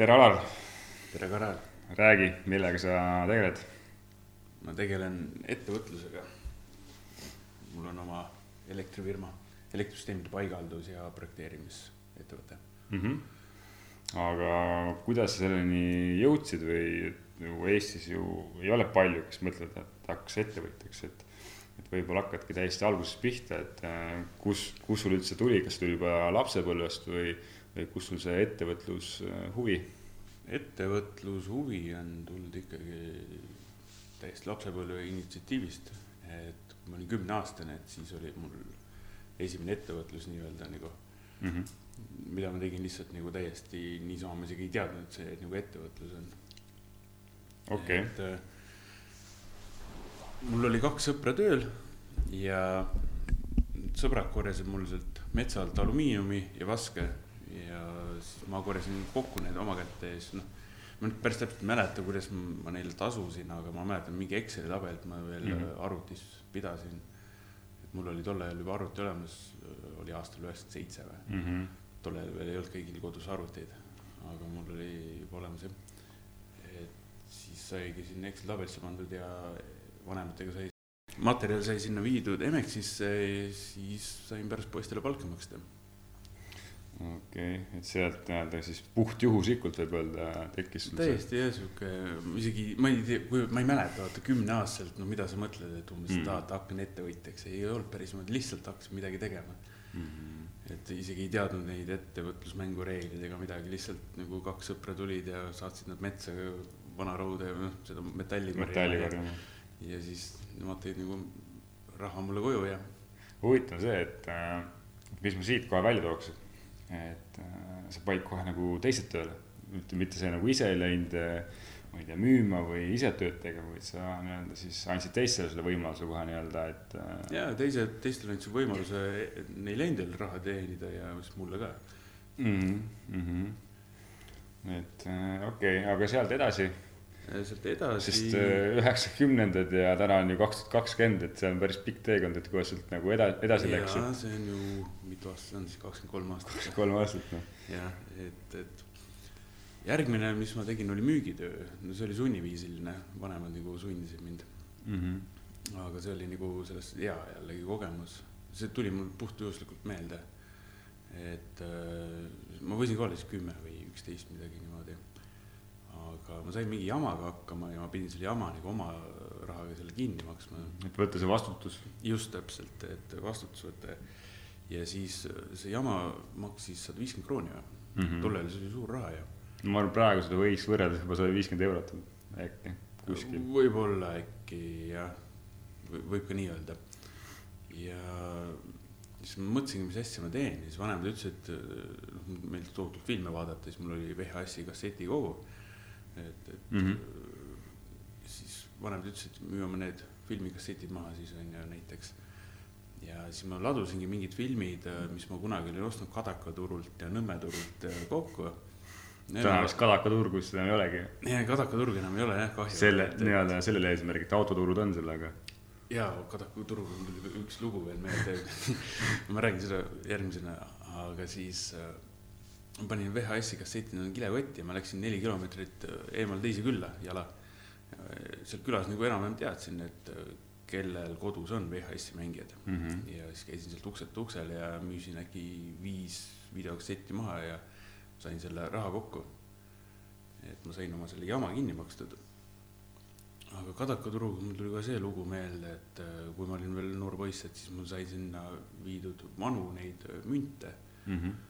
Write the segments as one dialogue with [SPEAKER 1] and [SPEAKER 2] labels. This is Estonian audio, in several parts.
[SPEAKER 1] tere, Alar,
[SPEAKER 2] tere, Karel.
[SPEAKER 1] räägi, millega sa tegeled?
[SPEAKER 2] ma tegelen ettevõtlusega. mul on oma elektrifirma, elektrisüsteemide paigaldus ja projekteerimisettevõte
[SPEAKER 1] mm. -hmm. aga kuidas sa selleni jõudsid või nagu Eestis ju ei ole palju, kes mõtlevad, et tahaks ettevõtjaks, et et võib-olla hakkadki täiesti algusest pihta, et äh, kus, kus sul üldse tuli, kas tuli juba lapsepõlvest või, või kus sul see ettevõtlushuvi?
[SPEAKER 2] Ettevõtlushuvi on tulnud ikkagi täiesti lapsepõlve initsiatiivist, et kui ma olin kümneaastane, et siis oli mul esimene ettevõtlus nii-öelda nagu mm, -hmm. mida ma tegin lihtsalt nagu täiesti niisama, ma isegi ei teadnud, et see nagu ettevõtlus on.
[SPEAKER 1] okei okay..
[SPEAKER 2] Äh, mul oli kaks sõpra tööl ja sõbrad korjasid mul sealt metsa alt alumiiniumi ja vaske ja siis ma korjasin kokku need oma kätte ja siis noh, ma nüüd päris täpselt ei mäleta, kuidas ma neile tasusin, aga ma mäletan mingi Exceli tabelit ma veel mm -hmm. arvutis pidasin. et mul oli tol ajal juba arvuti olemas, oli aastal üheksakümmend seitse või mm -hmm. tol ajal veel ei olnud kõigil kodus arvuteid, aga mul oli juba olemas jah. et siis saigi sinna Exceli tabelisse pandud ja vanematega sai, materjal sai sinna viidud Emexisse, siis sain pärast poistele palka maksta
[SPEAKER 1] okei okay., et sealt nii-öelda siis puhtjuhuslikult võib öelda tekkis sul
[SPEAKER 2] täiesti jah, sihuke, isegi ma ei tea, kui ma ei mäleta, vaata kümneaastaselt, no mida sa mõtled, et umbes mm. tahad, hakkan ettevõtjaks, ei olnud päris niimoodi, lihtsalt hakkasin midagi tegema mm. -hmm. et isegi ei teadnud neid ettevõtlusmängu reegleid ega midagi, lihtsalt nagu kaks sõpra tulid ja saatsid nad metsa vanarauda ja noh, seda metalli
[SPEAKER 1] korjama.
[SPEAKER 2] ja siis nemad tõid nagu raha mulle koju ja.
[SPEAKER 1] huvitav see, et äh, mis ma siit kohe välja tooks, et et äh, sa panid kohe nagu teised tööle, mitte see nagu ise ei läinud, äh, ma ei tea, müüma või ise tööd tegema, vaid sa nii-öelda siis andsid teistele selle võimaluse kohe nii-öelda, et.
[SPEAKER 2] Äh, ja teised, teistele andsid võimaluse neil endil raha teenida ja siis mulle ka
[SPEAKER 1] mm. -hmm. et okei okay,, aga sealt edasi
[SPEAKER 2] sealt edasi.
[SPEAKER 1] sest äh, üheksakümnendad ja täna on ju kaks tuhat kakskümmend, et see on päris pikk teekond, et kuidas sealt nagu eda-, edasi läks.
[SPEAKER 2] jaa, see on ju, mitu aastat see on siis, kakskümmend kolm aastat.
[SPEAKER 1] kakskümmend kolm aastat, noh.
[SPEAKER 2] jah, et, et järgmine, mis ma tegin, oli müügitöö, no see oli sunniviisiline, vanemad nagu sundisid mind mm. -hmm. aga see oli nagu sellest hea jällegi kogemus, see tuli mul puhtjuhuslikult meelde. et äh, ma võisin ka olla siis kümme või üksteist midagi niimoodi aga ma sain mingi jamaga hakkama ja ma pidin selle jama nagu oma rahaga selle kinni maksma.
[SPEAKER 1] et võtta see vastutus.
[SPEAKER 2] just täpselt, et vastutus võtta ja siis see jama maksis sada viiskümmend krooni või mm -hmm. tol ajal see oli suur raha ju.
[SPEAKER 1] ma arvan, praegu seda võiks võrrelda juba sada viiskümmend eurot äkki kuskil.
[SPEAKER 2] võib-olla äkki jah, võib ka nii öelda. ja siis ma mõtlesingi, mis asja ma teen ja siis vanemad ütlesid, noh meil tohutult filme vaadata, siis mul oli VHS-i kassetikogu et, et mm -hmm. siis vanemad ütlesid, müüame need filmikassetid maha siis on ju näiteks. ja siis ma ladusingi mingid filmid, mis ma kunagi olin ostnud Kadaka turult ja Nõmme turult äh, kokku.
[SPEAKER 1] täna vist Kadaka turgu vist enam ei olegi.
[SPEAKER 2] jah, Kadaka turg enam ei ole jah, kahju.
[SPEAKER 1] selle nii-öelda sellel eesmärgil, et autoturud on sellega
[SPEAKER 2] jaa, Kadaku turul tuli üks lugu veel meelde ma räägin seda järgmisena, aga siis äh, ma panin VHS-i kasseti kilekotti ja ma läksin neli kilomeetrit äh, eemal teise külla jala. seal külas nagu enam-vähem teadsin, et äh, kellel kodus on VHS-i mängijad mm. -hmm. ja siis käisin sealt ukselt uksel ja müüsin äkki viis videokassetti maha ja sain selle raha kokku. et ma sain oma selle jama kinni makstud. aga Kadaka turuga mul tuli ka see lugu meelde, et äh, kui ma olin veel noor poiss, et siis mul sai sinna viidud vanu neid münte mm. -hmm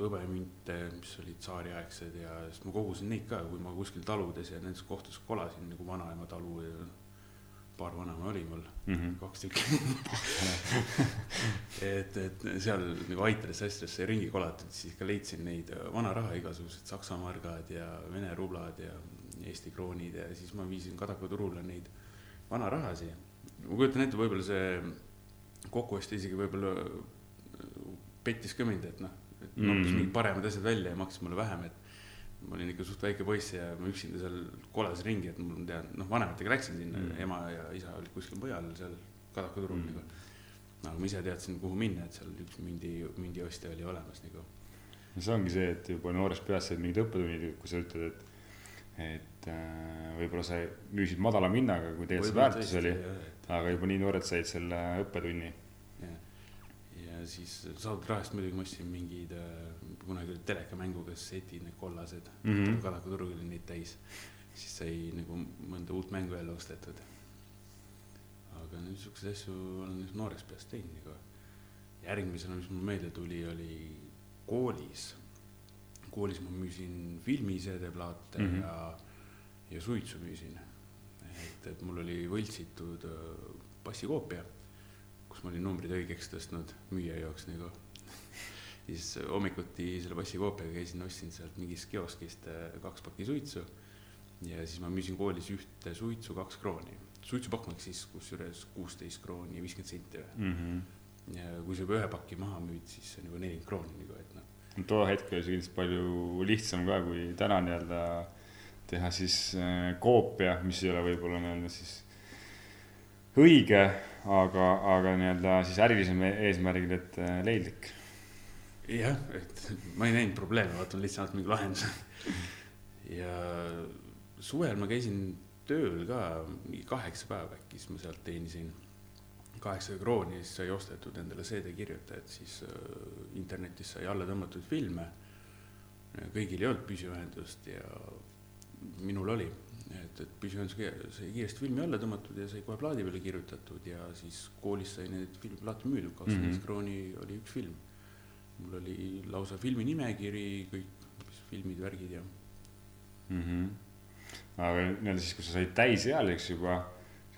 [SPEAKER 2] hõbemünte, mis olid tsaariaegsed ja siis ma kogusin neid ka, kui ma kuskil taludes ja nendes kohtades kolasin nagu vanaema talu ja paar vanaema oli mul mm, -hmm. kaks tükki et, et seal nagu aitades asjadesse ringi kolatud, siis ka leidsin neid vana raha, igasugused saksa margad ja vene rublad ja Eesti kroonid ja siis ma viisin Kadaka turule neid vanarahasid. ma kujutan ette, võib-olla see kokkuostja isegi võib-olla pettis ka mind, et noh et mm. noppis mingid paremad asjad välja ja maksis mulle vähem, et ma olin ikka suht väike poiss ja ma üksinda seal kolas ringi, et mul tead, noh, vanematega läksin sinna mm., ema ja isa olid kuskil mujal seal Kadaka turul mm. nagu. aga ma ise teadsin, kuhu minna, et seal üks mündi, mündiostja oli olemas nagu.
[SPEAKER 1] no see ongi see, et juba noores peas said mingid õppetunnid, kui sa ütled, et, et äh, võib-olla sa müüsid madala hinnaga, kui tegelikult see väärtus oli, aga juba nii noored said selle õppetunni.
[SPEAKER 2] Siis saadud rahast muidugi ma ostsin mingeid äh,, kunagi olid telekamängu kassetid, need kollased mm -hmm. Kadaku turg oli neid täis. siis sai nagu mõnda uut mängu jälle ostetud. aga niisuguseid asju olen noorest peast teinud nagu. järgmisena, mis mul meelde tuli, oli koolis. koolis ma müüsin filmiseedeplaate mm -hmm. ja, ja suitsu müüsin. et, et mul oli võltsitud äh, passikoopia, kus ma olin numbrid õigeks tõstnud müüja jaoks nagu siis hommikuti selle passikoopiaga käisin, ostsin sealt mingist kioskist äh, kaks pakki suitsu ja siis ma müüsin koolis ühte suitsu kaks krooni. suitsupakk maksis kusjuures kuusteist krooni ja viiskümmend senti või mm. -hmm. ja kui sa juba ühe paki maha müüd, siis see on juba nelikümmend krooni nagu, et noh.
[SPEAKER 1] too hetk oli see kindlasti palju lihtsam ka, kui täna nii-öelda teha siis äh, koopia, mis ei ole võib-olla nii-öelda siis õige, aga, aga nii-öelda siis ärilisem eesmärgil, et äh, leidlik
[SPEAKER 2] jah, et ma ei näinud probleeme, vaatan lihtsalt mingi lahenduse. ja suvel ma käisin tööl ka mingi kaheksa päeva äkki, siis ma sealt teenisin kaheksa krooni, siis sai ostetud endale CD-kirjutajad, siis äh, internetis sai alla tõmmatud filme. kõigil ei olnud püsiühendust ja minul oli, et, et püsiühendus sai kiiresti filmi alla tõmmatud ja sai kohe plaadi peale kirjutatud ja siis koolis sai neid filmiplaate müüdud, kakskümmend viis mhm. krooni oli üks film mul oli lausa filmi nimekiri, kõik filmid, värgid ja
[SPEAKER 1] mm. -hmm. aga nii-öelda siis, kui sa said täisealiseks juba,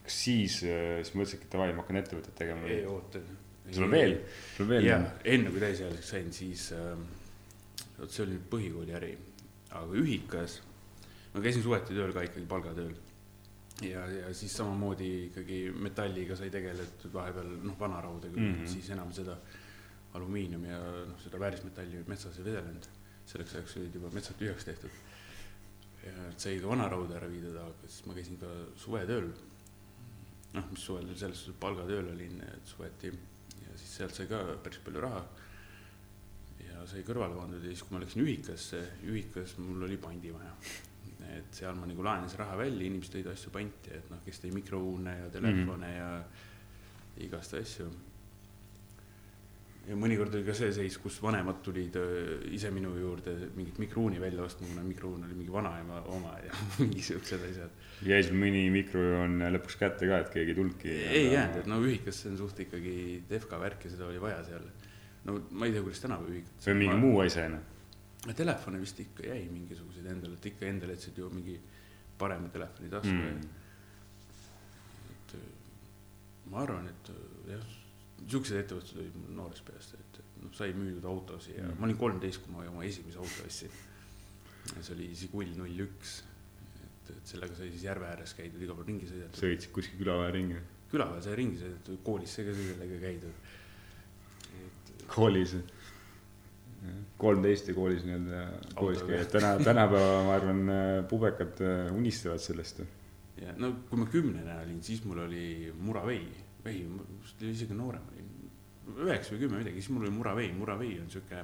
[SPEAKER 1] kas siis, äh, siis mõtlesidki, et davai, ma hakkan ettevõtet tegema?
[SPEAKER 2] ei, oota.
[SPEAKER 1] sul on veel, sul on veel?
[SPEAKER 2] jaa, enne kui täisealiseks sain, siis äh,, vot see oli nüüd põhikooli äri, aga ühikas, ma käisin suveti tööl ka ikkagi palgatööl ja, ja siis samamoodi ikkagi metalliga sai tegeletud vahepeal noh, vanaraudaga mm, -hmm. siis enam seda äh, alumiinium ja noh, seda väärismetalli metsas ei vedelenud. selleks ajaks olid juba metsad tühjaks tehtud. ja sai ka vanarauda ära viidud, aga siis ma käisin ka suvetööl. noh, mis suvel selles suhtes palgatööl olin, et suveti ja siis sealt sai ka päris palju raha. ja sai kõrvale pandud ja siis, kui ma läksin ühikasse, ühikas mul oli pandimaja et seal ma nagu laenasin raha välja, inimesed tõid asju panti, et noh, kes tõi mikrouune ja telefone mm -hmm. ja igast asju ja mõnikord oli ka see seis, kus vanemad tulid äh, ise minu juurde mingit mikruuni välja ostma, kuna mikruun oli mingi vanaema oma ja mingi siuksed asjad.
[SPEAKER 1] jäi sul mõni mikrojoon lõpuks kätte ka, et keegi ei tulnudki?
[SPEAKER 2] ei jäänud, et no ühikas see on suht ikkagi Defka värk ja seda oli vaja seal. no ma ei tea, kuidas tänapäeva ühikud.
[SPEAKER 1] või mingi ma... muu asjana?
[SPEAKER 2] Telefone vist ikka jäi mingisuguseid endale, et ikka endale jätsid ju mingi parema telefoni tasku mm.. et ma arvan, et jah siuksed ettevõtted olid mul noorest peast, et, noh, sai müüdud autosid ja mm. ma olin kolmteist, kui ma oma esimese auto ostsin. see oli Žigul null üks, et, et sellega sai siis järve ääres käidud, igal pool ringi sõidetud.
[SPEAKER 1] sõitsid kuskil külaväe ringi?
[SPEAKER 2] külaväe sai ringi sõidetud, koolis sai ka sellega käidud
[SPEAKER 1] et.... koolis, kolmteist ja koolis nii-öelda, koolis käia, täna, tänapäeva ma arvan, pubekad äh, unistavad sellest.
[SPEAKER 2] ja no kui ma kümnene olin, siis mul oli muravei ei, isegi noorem olin, üheksa või kümme midagi, siis mul oli Muravei, Muravei on sihuke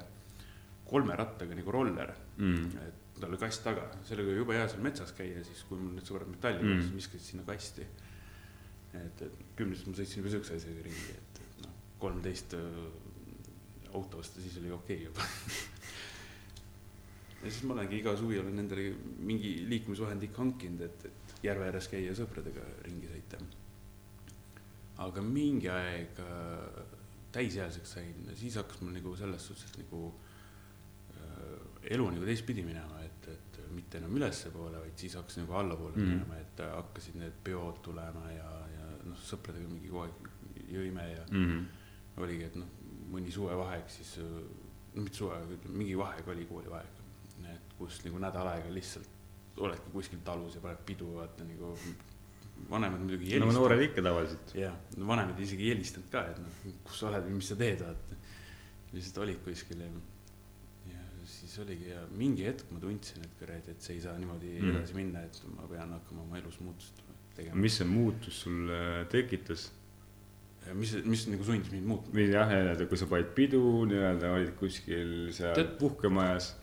[SPEAKER 2] kolme rattaga nagu roller mm., et tal oli kast taga, sellega oli jube hea seal metsas käia, siis kui mul need sõbrad metalli mm. siis viskasid sinna kasti. et, et kümnes ma sõitsin juba siukse asjaga ringi, et, et noh, kolmteist auto osta, siis oli okei okay juba. Ja siis ma olengi iga suvi olen endale mingi liikumisvahend ikka hankinud, et, et järve ääres käia sõpradega ringi sõita. Aga mingi aeg äh, täisealiseks sain, siis hakkas mul nagu selles suhtes nagu äh, elu nagu teistpidi minema, et, et mitte enam ülespoole, vaid siis hakkas nagu allapoole mm. minema, et hakkasid need peod tulema ja, ja noh, sõpradega mingi kogu aeg jõime ja mm -hmm. oligi, et noh, mõni suvevaheaeg siis, no mitte suveaeg, ütleme mingi vaheaeg oli koolivaheaeg, et kus nagu nädal aega lihtsalt oledki kuskil talus ja paned pidu, vaata nagu vanemad muidugi ei
[SPEAKER 1] helistanud. no noored ikka tavaliselt.
[SPEAKER 2] jah, vanemad isegi ei helistanud ka, et noh, kus sa oled või mis sa teed, vaata. lihtsalt olid kuskil ja, ja siis oligi ja mingi hetk ma tundsin, et kuradi, et see ei saa niimoodi mm. edasi minna, et ma pean hakkama oma elus muutust tegema.
[SPEAKER 1] mis see muutus sul äh, tekitas?
[SPEAKER 2] mis, mis nagu sundis mind muutma.
[SPEAKER 1] jah, nii-öelda kui sa panid pidu nii-öelda, olid kuskil seal
[SPEAKER 2] Tead-
[SPEAKER 1] puhkemajas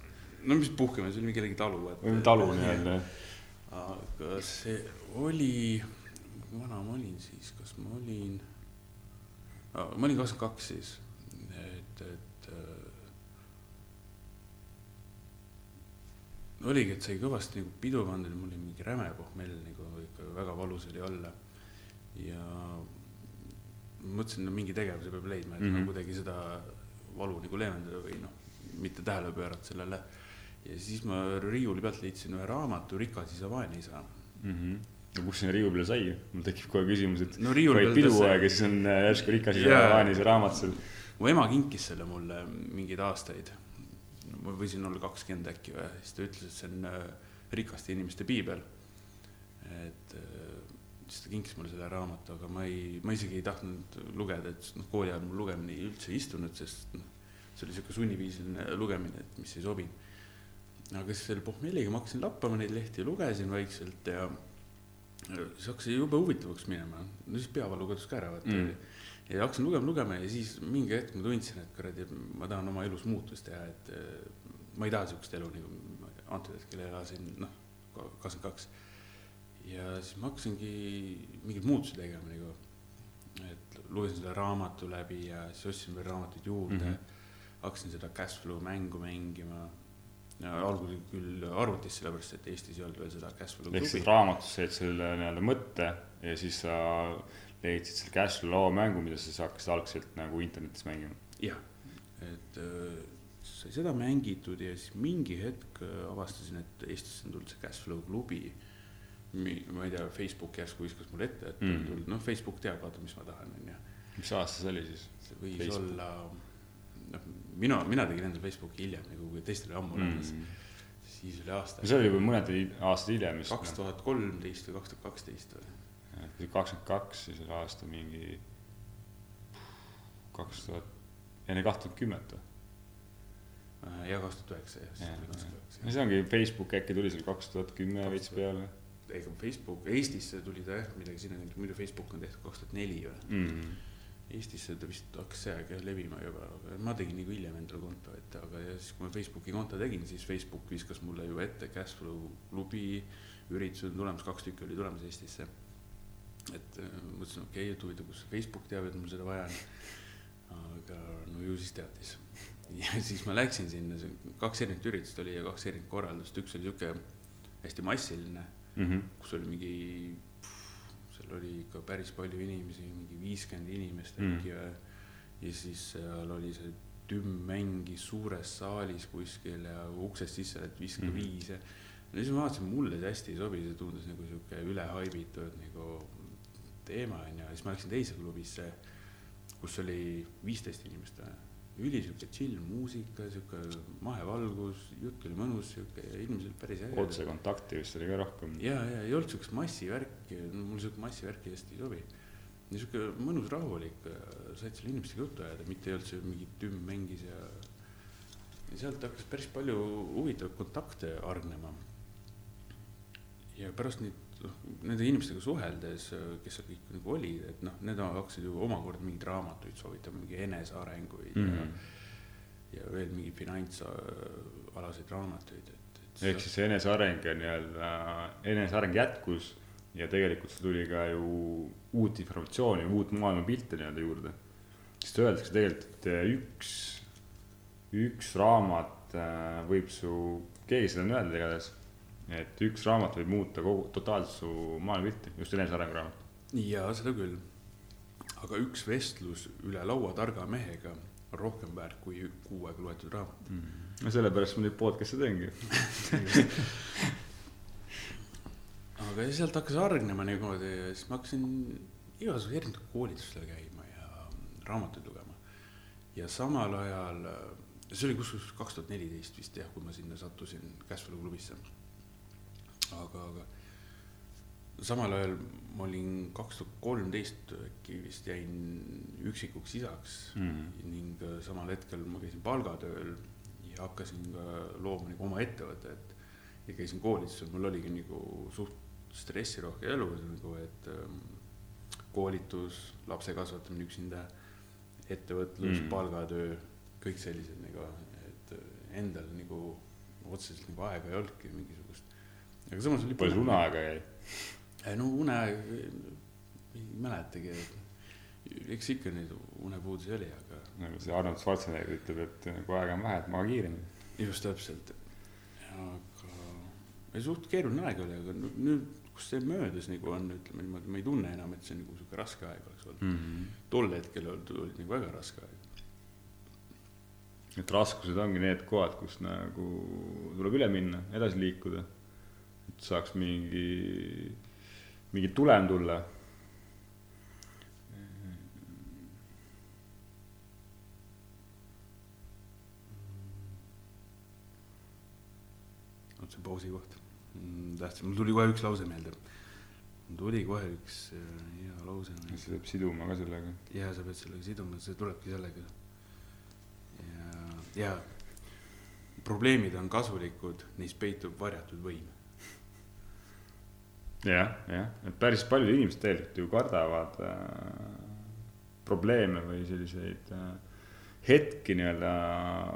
[SPEAKER 2] no mis puhkema, see oli mingi kellegi talu.
[SPEAKER 1] või talu nii-öelda.
[SPEAKER 2] aga see oli, kui vana ma olin siis, kas ma olin, ma olin kakskümmend kaks siis, et, et äh, oligi, et sai kõvasti nagu pidu pandud, mul oli mingi räme pohmell nagu ikka väga valus oli olla ja mõtlesin, no mingi tegevuse peab leidma, et mm. -hmm. kuidagi seda valu nagu leevendada või noh, mitte tähele pöörata sellele ja siis ma riiuli pealt leidsin ühe raamatu Rikas isa, vaene isa.
[SPEAKER 1] Mhm. no kust sinna riiu peale sai, mul tekib kohe küsimus, et
[SPEAKER 2] no riiuli ta
[SPEAKER 1] piduaeg ja siis on äh, järsku rikas isa
[SPEAKER 2] Jaa.
[SPEAKER 1] Vaani see raamat sul.
[SPEAKER 2] mu ema kinkis selle mulle mingeid aastaid. ma võisin olla kakskümmend äkki või, siis ta ütles, et see on äh, rikaste inimeste piibel. et äh, siis ta kinkis mulle selle raamatu, aga ma ei, ma isegi ei tahtnud lugeda, et noh, kooli ajal mul lugemine üldse ei istunud, sest noh, see oli sihuke sunniviisiline lugemine, et mis ei sobinud. aga siis selle pohmelliga ma hakkasin lappama neid lehti lugesin vaikselt ja siis hakkas jube huvitavaks minema, no siis peavalu kadus ka ära vaata
[SPEAKER 1] Mm.
[SPEAKER 2] ja hakkasin lugema, lugema ja siis mingi hetk ma tundsin, et kuradi, ma tahan oma elus muutust teha, et ma ei taha siukest elu nagu ma antud hetkel elasin, noh, kakskümmend kaks. Ja siis ma hakkasingi mingeid muutusi tegema nagu, et lugesin selle raamatu läbi ja siis ostsin veel raamatuid juurde mm. -hmm. hakkasin seda Cashflow mängu mängima. algul küll arvutis, sellepärast et Eestis ei olnud veel seda Cashflow
[SPEAKER 1] ehk siis raamatus said selle nii-öelda mõtte ja siis sa leidsid selle Cashflow laomängu, mida sa hakkasid algselt nagu internetis mängima.
[SPEAKER 2] jah, et äh, sai seda mängitud ja siis mingi hetk äh, avastasin, et Eestisse on tulnud see Cashflow klubi. Ma ei tea, Facebook järsku viskas mulle ette, et
[SPEAKER 1] Mm.
[SPEAKER 2] noh, Facebook teab, vaata, mis ma tahan, onju.
[SPEAKER 1] mis aasta see oli siis?
[SPEAKER 2] see võis
[SPEAKER 1] Facebook.
[SPEAKER 2] Olla, noh, mina, mina tegin endale Facebooki hiljem nagu, kui teistel oli ammu olemas mm., siis oli aasta
[SPEAKER 1] no see oli juba mõned aastad hiljem vist.
[SPEAKER 2] kaks tuhat kolmteist või kaks tuhat kaksteist või.
[SPEAKER 1] kakskümmend kaks, siis oli aasta mingi kaks tuhat, enne kaht tuhat kümmet või?
[SPEAKER 2] ja kaks tuhat üheksa jah, siis tuli kaks tuhat
[SPEAKER 1] no
[SPEAKER 2] üheksa.
[SPEAKER 1] see ongi Facebook äkki tuli seal kaks tuhat kümme veits peale
[SPEAKER 2] ega Facebook, Eestisse tuli ta jah, midagi sinna, muidu Facebook on tehtud kaks tuhat neli või.
[SPEAKER 1] mm..
[SPEAKER 2] Eestisse ta vist hakkas see aeg jah levima juba, aga ma tegin nagu hiljem endale konto, et aga ja siis, kui ma Facebooki konto tegin, siis Facebook viskas mulle ju ette Cashflow klubi üritused on tulemas, kaks tükki oli tulemas Eestisse. et äh, mõtlesin, okei okay,, et huvitav, kus Facebook teab, et mul seda vaja on. aga no ju siis teadis. ja siis ma läksin sinna, kaks erinevat üritust oli ja kaks erinevat korraldust, üks oli sihuke hästi massiline,
[SPEAKER 1] Mm -hmm.
[SPEAKER 2] kus oli mingi, seal oli ikka päris palju inimesi, mingi viiskümmend inimest
[SPEAKER 1] Mm.
[SPEAKER 2] äkki või. ja siis seal oli see tümm mängis suures saalis kuskil ja uksest sisse lähed viiskümmend
[SPEAKER 1] Mhm.
[SPEAKER 2] viis ja. ja siis ma vaatasin, mulle see hästi ei sobi, see tundus nagu sihuke ülehaibitud nagu teema onju, siis ma läksin teise klubisse, kus oli viisteist inimest või üli sihuke chill muusika, sihuke mahevalgus, jutt oli mõnus, sihuke olid päris ägedad.
[SPEAKER 1] otsekontakti vist oli ka rohkem.
[SPEAKER 2] ja, ja ei olnud siukest massivärki, mul siuke massivärki hästi ei sobi. siuke mõnus rahulik, said selle inimestega juttu ajada, mitte ei olnud see mingi tümm mängis ja. ja sealt hakkas päris palju huvitavaid kontakte hargnema. ja pärast neid, noh, nende inimestega suheldes, kes seal kõik nagu olid, et noh, need hakkasid ju omakorda mingeid raamatuid soovitama, mingi enesearenguid mm.
[SPEAKER 1] Mhm.
[SPEAKER 2] ja, ja veel mingeid finantsalaseid raamatuid, et, et.
[SPEAKER 1] ehk siis see eneseareng ja nii-öelda eneseareng jätkus ja tegelikult sul tuli ka ju uut informatsiooni, uut maailmapilti nii-öelda juurde. sest öeldakse tegelikult, et üks, üks raamat äh, võib su, keegi seda on öelnud igatahes, et üks raamat võib muuta kogu, totaalselt su maailmapilti, just enesearengu raamat.
[SPEAKER 2] jaa, seda küll. aga üks vestlus üle laua targa mehega on rohkem väärt kui kuu aega loetud raamat.
[SPEAKER 1] no sellepärast ma neid podcast'e teengi.
[SPEAKER 2] aga sealt hakkas hargnema niimoodi ja siis ma hakkasin igasugusel erinevatel koolitustel käima ja raamatuid lugema. ja samal ajal, see oli kusjuures kaks tuhat neliteist vist jah, kui ma sinna sattusin Cashflow klubisse. aga, aga samal ajal ma olin kaks tuhat kolmteist äkki vist jäin üksikuks isaks
[SPEAKER 1] Mhm.
[SPEAKER 2] ning äh, samal hetkel ma käisin palgatööl ja hakkasin ka looma nagu oma ettevõtet ja käisin koolitusel, mul oligi nagu suht stressirohke elu nagu, et ähm, koolitus, lapse kasvatamine üksinda, ettevõtlus
[SPEAKER 1] Mm.
[SPEAKER 2] mm., palgatöö, kõik sellised nagu, et äh, endal nagu otseselt nagu aega ei olnudki mingisugust. Aga samas oli
[SPEAKER 1] palju sul uneaega jäi?
[SPEAKER 2] no uneaeg ei mäletagi, et eks ikka neid unepuudusi oli, aga
[SPEAKER 1] nagu see Arnold Schwarzenegger ütleb, et kui aega on vähe, et maga kiiremini.
[SPEAKER 2] just täpselt. aga ei suht keeruline aeg oli, aga nüüd, kus see möödas nagu on, ütleme niimoodi, ma ei tunne enam, et see nagu sihuke raske aeg oleks olnud mm. -hmm. tol hetkel oli nagu väga raske aeg.
[SPEAKER 1] et raskused ongi need kohad, kus nagu tuleb üle minna, edasi liikuda. Saaks mingi, mingi tulem tulla.
[SPEAKER 2] vot see pausi koht. tahtsin, mul tuli kohe üks lause meelde. mul tuli kohe üks äh, hea lause.
[SPEAKER 1] siis peab siduma ka sellega.
[SPEAKER 2] ja sa pead sellega siduma, see tulebki sellega. ja, ja probleemid on kasulikud, neis peitub varjatud võim.
[SPEAKER 1] jah, jah, et päris paljud inimesed tegelikult ju kardavad äh, probleeme või selliseid äh, hetki nii-öelda,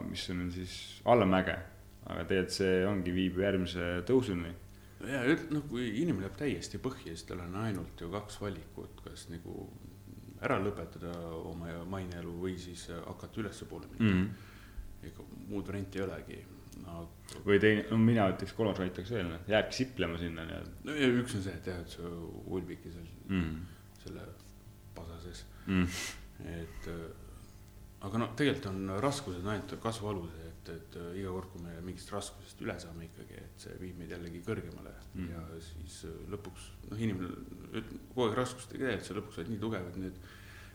[SPEAKER 1] mis on siis allamäge. aga tegelikult see ongi, viib järgmise tõusuni.
[SPEAKER 2] ja noh, kui inimene läheb täiesti põhja, siis tal on ainult ju kaks valikut, kas nagu ära lõpetada oma maineelu või siis hakata ülespoole minema
[SPEAKER 1] Mm.
[SPEAKER 2] mm.. ega muud varianti ei olegi. Aga
[SPEAKER 1] või teine, no mina ütleks, kolmas oleks veel, jääbki siplema sinna nii-öelda
[SPEAKER 2] no ja üks on see, et jah, et sa ulbidki seal
[SPEAKER 1] mm..
[SPEAKER 2] selle pasa sees,
[SPEAKER 1] Mm.
[SPEAKER 2] et äh, aga noh, tegelikult on raskused ainult kasvualus, et, et äh, iga kord, kui me mingist raskusest üle saame ikkagi, et see viib meid jällegi kõrgemale
[SPEAKER 1] Mm.
[SPEAKER 2] ja siis äh, lõpuks noh, inimene kogu aeg raskustega tegeleb, sa lõpuks oled nii tugev, et need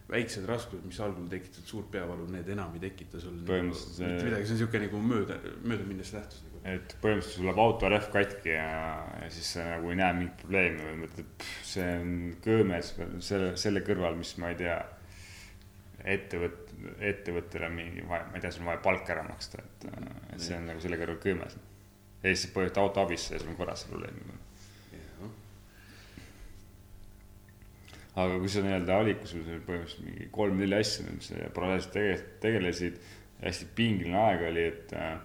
[SPEAKER 2] väiksed raskused, mis algul tekitavad suurt peavalu, need enam ei tekita sul nagu,
[SPEAKER 1] Põhimõtteliselt see-
[SPEAKER 2] mitte midagi, see on niisugune nagu mööda, möödaminnes nähtus nagu.
[SPEAKER 1] et põhimõtteliselt sul läheb auto rehv katki ja, ja siis sa nagu ei näe mingit probleemi või mõtled, see on köömes selle, selle kõrval, mis ma ei tea, ettevõt-, ettevõttele mingi, ma ei tea, sul on vaja palk ära maksta, et, et see on nagu selle kõrval köömes. ja siis sa põhjustad auto abisse ja sul on korras see probleem. Aga kui sa nii-öelda olid, kui sul oli põhimõtteliselt mingi kolm-neli asja, mis sa paralleelselt tege-, tegelesid, hästi pingeline aeg oli, et äh,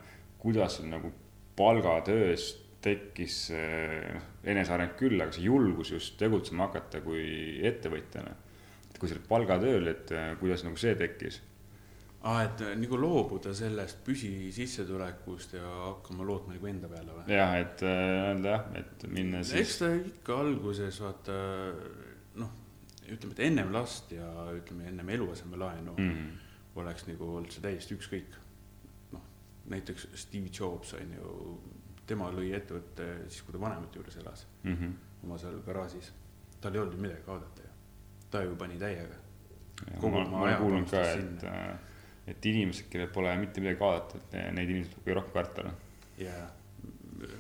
[SPEAKER 1] kuidas sul nagu palgatöös tekkis äh, noh, eneseareng küll, aga see julgus just tegutsema hakata kui ettevõtjana. et kui sa oled palgatööl, et äh, kuidas nagu see tekkis?
[SPEAKER 2] aa, et äh, nagu loobuda sellest püsisissetulekust ja hakkama lootma nagu enda peale või?
[SPEAKER 1] jah, et äh, öelda jah, et minna
[SPEAKER 2] eks
[SPEAKER 1] siis,
[SPEAKER 2] ta ikka alguses vaata ütleme, et ennem last ja ütleme ennem eluasemelaenu mm.
[SPEAKER 1] mm,
[SPEAKER 2] oleks nagu olnud see täiesti ükskõik. noh, näiteks Steve Jobs on ju, tema lõi ettevõtte siis, kui ta vanemate juures elas,
[SPEAKER 1] mm -hmm.
[SPEAKER 2] oma seal garaažis. tal ei olnud ju midagi kaotada ju, ta ju pani täiega.
[SPEAKER 1] Ma, ma olen kuulnud ka, et, et inimesed, kellel pole mitte midagi vaadata, et ne- neid inimesi tuleb kõige rohkem karta, noh.
[SPEAKER 2] ja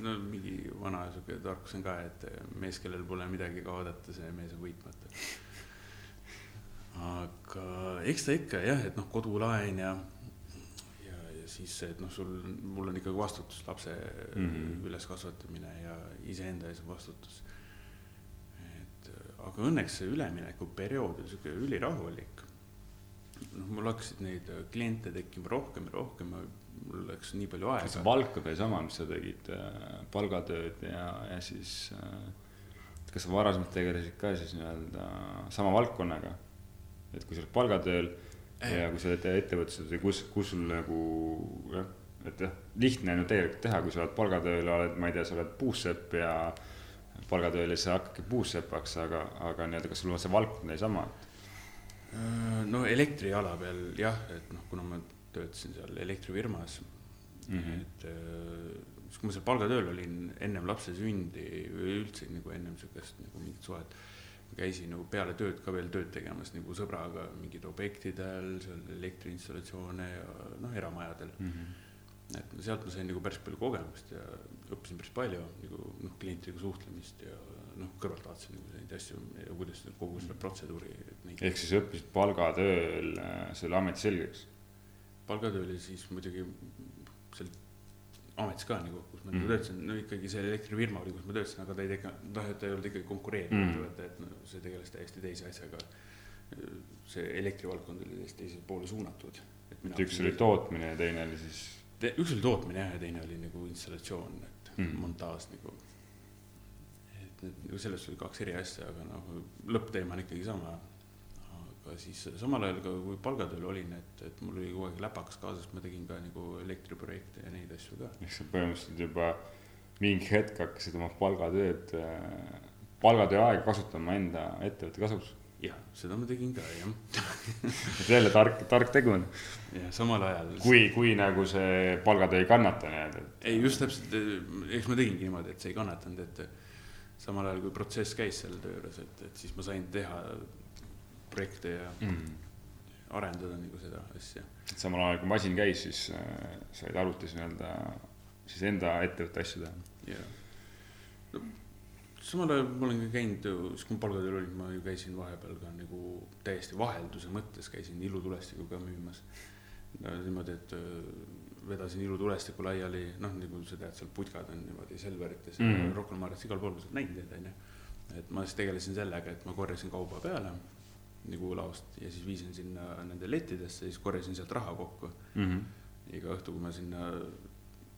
[SPEAKER 2] no mingi vana sihuke tarkus on ka, et mees, kellel pole midagi kaotada, see mees on võitmatu. Aga eks ta ikka jah, et noh, kodulaen ja, ja, ja siis see, et noh, sul, mul on ikkagi vastutus lapse mm. -hmm. üleskasvatamine ja iseenda ees vastutus. et aga õnneks see üleminekuperiood oli sihuke ülirahulik. noh, mul hakkasid neid kliente tekkima rohkem ja rohkem, mul läks nii palju
[SPEAKER 1] kas see
[SPEAKER 2] aega.
[SPEAKER 1] valdkond oli sama, mis sa tegid, palgatööd ja, ja siis äh, kas sa varasemalt tegelesid ka siis nii-öelda sama valdkonnaga? Et kui sa oled palgatööl ja kui sa oled ettevõtluses või kus, kus sul nagu jah, et jah, lihtne on ju tegelikult teha, kui sa oled palgatööl, oled, ma ei tea, sa oled puussepp ja palgatööl ja sa hakkadki puussepaks, aga, aga nii-öelda, kas sul on see valdkond oli sama?
[SPEAKER 2] Äh, no elektriala peal jah, et noh, kuna ma töötasin seal elektrifirmas mm. -hmm. et äh, siis kui ma seal palgatööl olin ennem lapse sündi või üldse nagu ennem sihukest nagu mingit suhet, käisin nagu peale tööd ka veel tööd tegemas nagu sõbraga mingid objektidel, seal elektriinstallatsioone ja noh, eramajadel. et no sealt ma sain nagu päris palju kogemust ja õppisin päris palju nagu noh, klientidega suhtlemist ja noh, kõrvalt vaatasin nagu neid asju ja kuidas kogu seda protseduuri neid
[SPEAKER 1] ehk siis õppisid palgatööl äh, selle ameti selgeks?
[SPEAKER 2] palgatöö oli siis muidugi seal ametis ka nagu, kus ma
[SPEAKER 1] Mhm.
[SPEAKER 2] mm. töötasin, no ikkagi see elektrifirma oli, kus ma töötasin, aga ta ei tege-, noh, et ta ei olnud ikkagi konkureeriv
[SPEAKER 1] Mhm.
[SPEAKER 2] ettevõte, et no see tegeles täiesti teise asjaga. see elektrivaldkond oli täiesti teisele poole suunatud.
[SPEAKER 1] et üks oli tootmine ja teine oli siis
[SPEAKER 2] Te- üks oli tootmine jah, ja teine oli nagu installatsioon, et mm. montaaž nagu. et need nagu sellest oli kaks eri asja, aga noh, lõppteema on ikkagi sama. Aga siis samal ajal ka, kui palgatööl olin, et, et mul oli kogu aeg läpakas kaasas, ma tegin ka nagu elektriprojekte ja neid asju ka.
[SPEAKER 1] ehk sa põhimõtteliselt juba mingi hetk hakkasid oma palgatööd, palgatöö aega kasutama enda ettevõtte kasuks.
[SPEAKER 2] jah, seda ma tegin ka jah,
[SPEAKER 1] et jälle tark, tark tegu on.
[SPEAKER 2] ja samal ajal.
[SPEAKER 1] kui, kui nagu see palgatöö ei kannata nii-öelda, et
[SPEAKER 2] ei, just täpselt, eks ma tegingi niimoodi, et see ei kannatanud, et samal ajal kui protsess käis selle töö juures, et, et siis ma sain teha projekte ja
[SPEAKER 1] mm.
[SPEAKER 2] arendada nagu seda asja.
[SPEAKER 1] samal ajal kui masin käis, siis äh, said arvutis nii-öelda siis enda ettevõtte asju teha.
[SPEAKER 2] ja no, samal ajal ma olen ka käinud siis kui ma palgatööl olin, ma ju käisin vahepeal ka nagu täiesti vahelduse mõttes käisin ilutulestikku ka müümas no,. niimoodi, et öö, vedasin ilutulestikku laiali, noh, nagu sa tead, seal putkad on niimoodi Selverites ja mm. Rocca al Mares igal pool, sa oled näinud neid, onju. et ma siis tegelesin sellega, et ma korjasin kauba peale nagu laost ja siis viisin sinna nende lettidesse, siis korjasin sealt raha kokku
[SPEAKER 1] Mm -hmm.
[SPEAKER 2] iga õhtu, kui ma sinna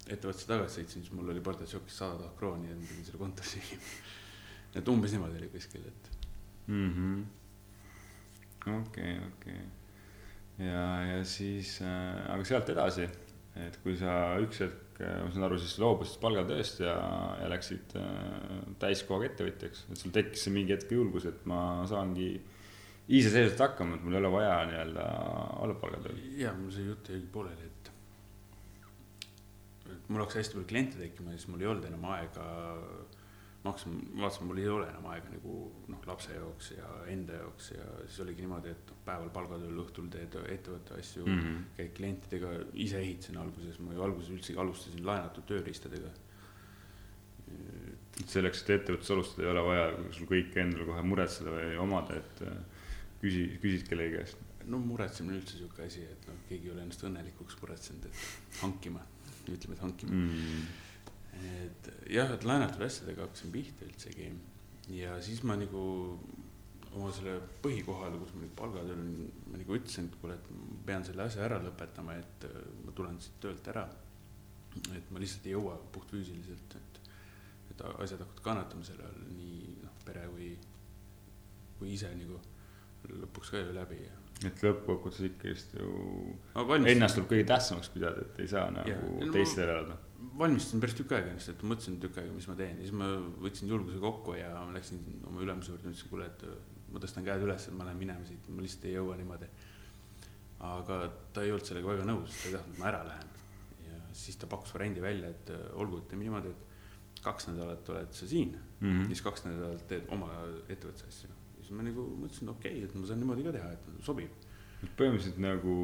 [SPEAKER 2] ettevõttesse tagasi sõitsin, siis mul oli portasjokis sada tuhat krooni ja ma pidin selle kontosse viima. et umbes niimoodi oli kuskil, et
[SPEAKER 1] Mhm. okei, okei. ja, ja siis äh,, aga sealt edasi, et kui sa üks hetk, ma saan aru, siis loobusid palgatööst ja, ja läksid äh, täiskohaga ettevõtjaks, et sul tekkis see mingi hetk julgus, et ma saangi iseseisvalt hakkama, et mul ei ole vaja nii-öelda olla palgatööl.
[SPEAKER 2] ja mul see jutt jäi pooleli, et et mul hakkas hästi palju kliente tekkima ja siis mul ei olnud enam aega ma hakkasin, vaatasin, mul ei ole enam aega nagu noh, lapse jaoks ja enda jaoks ja siis oligi niimoodi, et noh, päeval palgatööl, õhtul teed ettevõtte asju mm. -hmm. käid klientidega, ise ehitasin alguses, ma ju alguses üldsegi alustasin laenatud tööriistadega.
[SPEAKER 1] et selleks, et ettevõttes alustada, ei ole vaja sul kõike endale kohe muretseda või omada, et küsi, küsid kellegi käest.
[SPEAKER 2] no muretsemine üldse sihuke asi, et noh, keegi ei ole ennast õnnelikuks muretsenud, et hankima, ütleme, et hankima
[SPEAKER 1] Mm.
[SPEAKER 2] et jah, et laenatud asjadega hakkasin pihta üldsegi ja siis ma nagu oma selle põhikohale, kus ma nüüd palgatööl olin, ma nagu ütlesin, et kuule, et ma pean selle asja ära lõpetama, et äh, ma tulen siit töölt ära. et ma lihtsalt ei jõua puhtfüüsiliselt, et, et asjad hakkavad kannatama selle all, nii noh, pere kui, kui ise nagu lõpuks ka ju läbi ja.
[SPEAKER 1] et lõppkokkuvõttes ikkagist ju ennast tuleb kõige tähtsamaks pidada, et ei saa nagu.
[SPEAKER 2] No-
[SPEAKER 1] teistele elada.
[SPEAKER 2] valmistasin päris tükk aega ennast, et mõtlesin tükk aega, mis ma teen ja siis ma võtsin julguse kokku ja ma läksin oma ülemuse juurde, ütlesin, kuule, et ma tõstan käed üles, et ma lähen minema siit, ma lihtsalt ei jõua niimoodi. aga ta ei olnud sellega väga nõus, ta ei tahtnud, et ma ära lähen. ja siis ta pakkus variandi välja, et äh, olgu, et teeme niimoodi, et kaks nädalat oled sa siin mm. -hmm. siis kaks nädalat teed oma ettevõtte asju. Siis ma nagu mõtlesin, okei okay,, et ma saan niimoodi ka teha, et sobib.
[SPEAKER 1] põhimõtteliselt nagu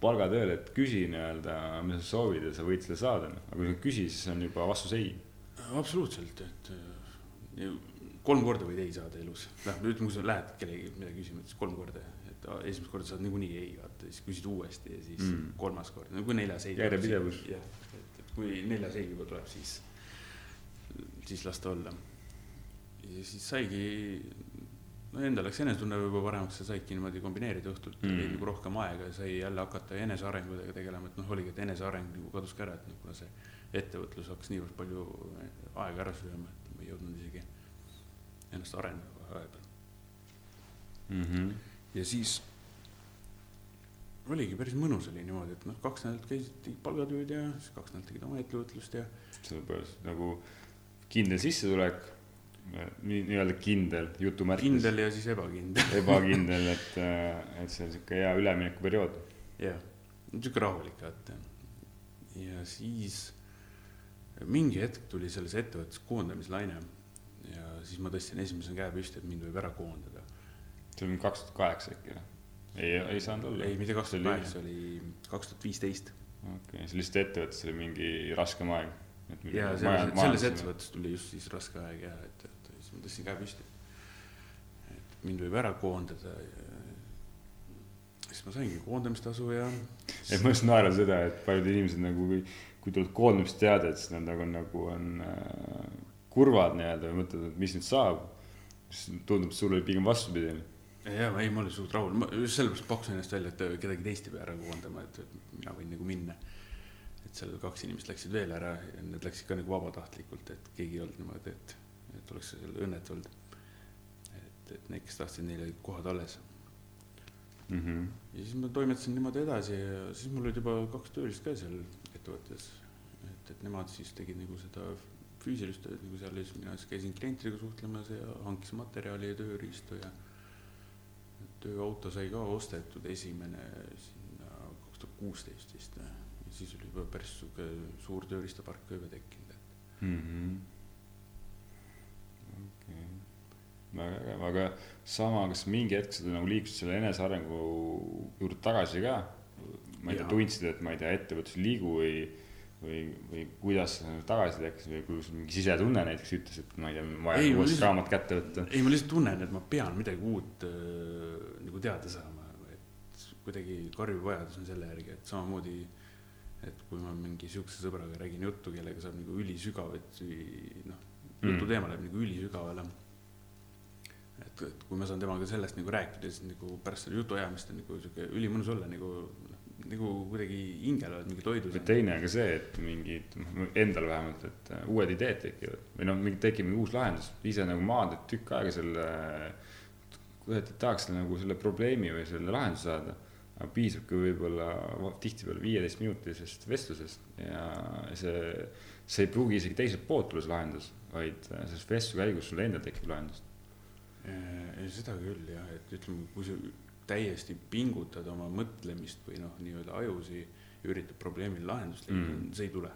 [SPEAKER 1] palgatööl, et küsi nii-öelda, mida sa soovid ja sa võid selle saada, aga kui sa ei küsi, siis on juba vastus ei.
[SPEAKER 2] absoluutselt, et äh, kolm korda võid ei saada elus. noh, ütleme, kui sa lähed kellegi midagi küsima, siis kolm korda, et esimest korda saad niikuinii ei, vaata, siis küsid uuesti ja siis
[SPEAKER 1] Mm.
[SPEAKER 2] kolmas kord, no kui neljas ei.
[SPEAKER 1] Järjepidevus.
[SPEAKER 2] jah, et kui neljas ei juba tuleb, siis, siis las ta olla. ja siis saigi, no endal läks enesetunne juba paremaks ja saidki niimoodi kombineerida õhtult
[SPEAKER 1] Mm.
[SPEAKER 2] mm., oli nagu rohkem aega ja sai jälle hakata enesearengutega tegelema, et noh, oligi, et eneseareng nagu kadus ka ära, et noh, kuna see ettevõtlus hakkas niivõrd palju aega ära sööma, et ma ei jõudnud isegi ennast arendada vahepeal.
[SPEAKER 1] Mhm.
[SPEAKER 2] ja siis oligi päris mõnus oli niimoodi, et noh, kaks nädalat käisid, tegid palgatööd ja siis kaks nädalat tegid oma ettevõtlust ja
[SPEAKER 1] sellepärast nagu kindel sissetulek, nii, nii-öelda kindel jutumärkides,
[SPEAKER 2] kindel ja siis ebakindel.
[SPEAKER 1] ebakindel, et, et see on sihuke hea üleminekuperiood.
[SPEAKER 2] jah, niisugune rahulik vaata. ja siis mingi hetk tuli selles ettevõttes koondamislaine ja siis ma tõstsin esimesena käe püsti, et mind võib ära koondada.
[SPEAKER 1] see oli kaks tuhat kaheksa äkki või? ei, ei saanud olla.
[SPEAKER 2] ei, mitte kaks tuhat kaheksa, oli kaks tuhat viisteist.
[SPEAKER 1] okei, see lihtsalt ettevõttes oli mingi raskem aeg.
[SPEAKER 2] Ja selles, selles ettevõttes tuli just siis raske aeg ja et, et siis ma tõstsin käe püsti. et mind võib ära koondada ja siis ma saingi koondamistasu ja
[SPEAKER 1] et ma just naeran seda, et paljud inimesed nagu, kui, kui tuleb koondamisteade, et siis nad nagu, nagu on äh, kurvad nii-öelda või mõtlevad, et mis nüüd saab. siis tundub, sul oli pigem vastupidi.
[SPEAKER 2] ja ei, ma olin suht rahul, ma just sellepärast pakkusin ennast välja, et kedagi teist ei pea ära koondama, et, et mina võin nagu minna. Et seal kaks inimest läksid veel ära ja need läksid ka nagu vabatahtlikult, et keegi ei olnud niimoodi, et, et oleks õnnetu olnud. et, et need, kes tahtsid, neil olid kohad alles.
[SPEAKER 1] Mm -hmm.
[SPEAKER 2] ja siis ma toimetasin niimoodi edasi ja siis mul olid juba kaks töölist ka seal ettevõttes. et, et nemad siis tegid nagu seda füüsilist tööd nagu seal ja siis mina siis käisin klientidega suhtlemas ja hankisin materjali ja tööriistu ja tööauto sai ka ostetud esimene sinna kaks tuhat kuusteist vist ja siis oli juba päris sihuke suur tööriistapark ka juba tekkinud, et
[SPEAKER 1] mm. -hmm. okei, väga äge, aga sama, kas mingi hetk sa nagu liikusid selle enesearengu juurde tagasi ka? ma ei tea, tundsid, et ma ei tea, ettevõtlus ei liigu või, või, või kuidas see nagu tagasi tekkis või kui sul mingi sisetunne näiteks ütles, et ma ei tea,
[SPEAKER 2] ma
[SPEAKER 1] uuesti
[SPEAKER 2] lihtsalt-
[SPEAKER 1] raamat kätte võtta.
[SPEAKER 2] ei, ma lihtsalt tunnen, et ma pean midagi uut äh, nagu teada saama, et kuidagi karjuv vajadus on selle järgi, et samamoodi, et kui ma mingi siukse sõbraga räägin juttu, kellega saab nagu ülisügavuti, noh, jutu
[SPEAKER 1] Mm.
[SPEAKER 2] teema läheb nagu ülisügavale. et, et kui ma saan temaga sellest nagu rääkida, siis nagu pärast seda jutuajamist on nagu sihuke ülimõnus olla nagu, nagu kuidagi hingel oled mingi toidu
[SPEAKER 1] või teine on ka see, et mingid, noh, endal vähemalt, et äh, uued ideed tekivad või noh, mingi tekib mingi uus lahendus, ise nagu maandad tükk aega selle, kuidas et tahaks nagu selle probleemi või selle lahenduse saada. Piisabki võib-olla tihtipeale viieteist minutilisest vestlusest ja see, see ei pruugi isegi teiselt poolt tulla see lahendus, vaid äh, selles vestluse käigus sul endal tekib lahendus.
[SPEAKER 2] ei, seda küll jah, et ütleme, kui sa täiesti pingutad oma mõtlemist või noh, nii-öelda ajusi üritad probleemile lahendust leida
[SPEAKER 1] mm.,
[SPEAKER 2] see ei tule.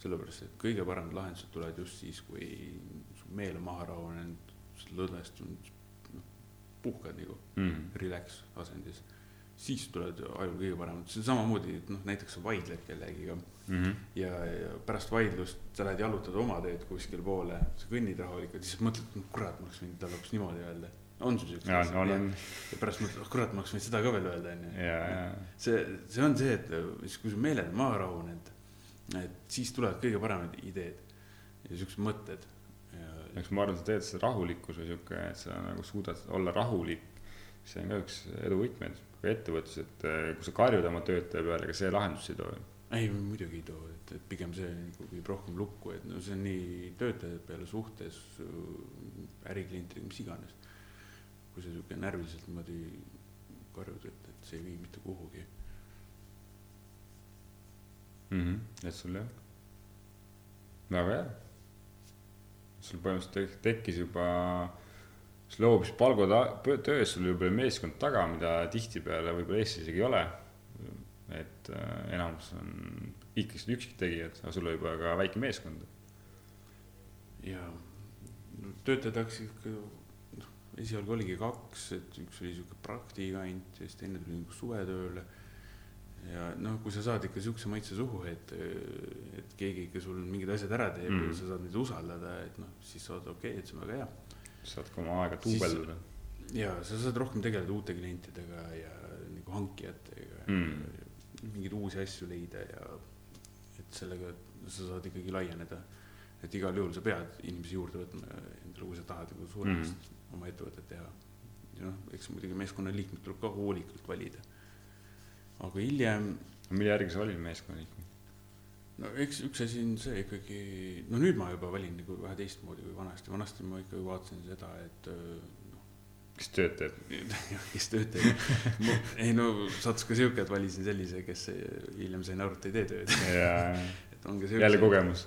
[SPEAKER 2] sellepärast, et kõige paremad lahendused tulevad just siis, kui su meel on maha rahunenud, sa oled lõdvestunud, noh, puhkad nagu
[SPEAKER 1] Mm.
[SPEAKER 2] relax asendis. Siis tulevad ajul kõige paremad, see on samamoodi, et noh, näiteks sa vaidled kellegiga
[SPEAKER 1] Mm -hmm.
[SPEAKER 2] ja, ja pärast vaidlust sa lähed jalutad oma teed kuskile poole, sa kõnnid rahulikult, siis mõtled, kurat, ma oleks võinud talle hoopis niimoodi öelda. on sul siukseid
[SPEAKER 1] ja, on, on
[SPEAKER 2] ja pärast mõtled, oh kurat, ma oleks võinud seda ka veel öelda, onju. see, see on see, et siis kui su meeled on maha rahunenud, et siis tulevad kõige paremad ideed ja siuksed mõtted ja
[SPEAKER 1] eks ma arvan, sa teed seda rahulikkus või sihuke, et sa nagu suudad olla rahulik. See on ka üks edu võtmeid, ka ettevõtlus, et eh, kui sa karjud oma töötaja peale, ega see lahendust ei too.
[SPEAKER 2] ei, muidugi ei too, et, et pigem see nagu viib rohkem lukku, et no see on nii töötajate peale suhtes, äriklientidega, mis iganes. kui sa sihuke närviliselt niimoodi karjud, et, et see ei vii mitte kuhugi.
[SPEAKER 1] Mhm, et sul jah, väga hea. sul põhimõtteliselt tek- tekkis juba, sul hoopis palgatöös sul juba oli meeskond taga, mida tihtipeale võib-olla Eestis isegi ei ole. et äh, enamus on ikkagi üksiktegijad, aga sul oli juba ka väike meeskond.
[SPEAKER 2] ja no, töötajad hakkasid ikka, noh, esialgu oligi kaks, et üks oli sihuke praktikant ja siis teine tuli nagu suvetööle. ja noh, kui sa saad ikka siukse maitse suhu, et, et keegi ikka sul mingid asjad ära teeb. Mm. ja sa saad neid usaldada, et noh, siis sa oled okei okay,, et see on väga hea.
[SPEAKER 1] Saad ka oma aega duubeldada.
[SPEAKER 2] ja sa saad rohkem tegeleda uute klientidega ja nagu hankijatega
[SPEAKER 1] Mm.
[SPEAKER 2] mingeid uusi asju leida ja et sellega sa saad ikkagi laieneda. et igal juhul sa pead inimesi juurde võtma endale, kui sa tahad nagu suuremast mm. oma ettevõtet teha. ja noh, eks muidugi meeskonnaliikmed tuleb ka hoolikalt valida. aga hiljem,
[SPEAKER 1] mille järgi sa valid meeskonna liikmeid?
[SPEAKER 2] No eks üks asi on see ikkagi, no nüüd ma juba valin nagu vähe teistmoodi kui vanasti, vanasti ma ikkagi vaatasin seda, et öö,
[SPEAKER 1] kes tööd teeb?
[SPEAKER 2] kes tööd teeb. ei no sattus ka siuke, et valisin sellise, kes hiljem sain aru, et ei tee tööd. et on ka
[SPEAKER 1] jälle
[SPEAKER 2] siukseid,
[SPEAKER 1] kogemus.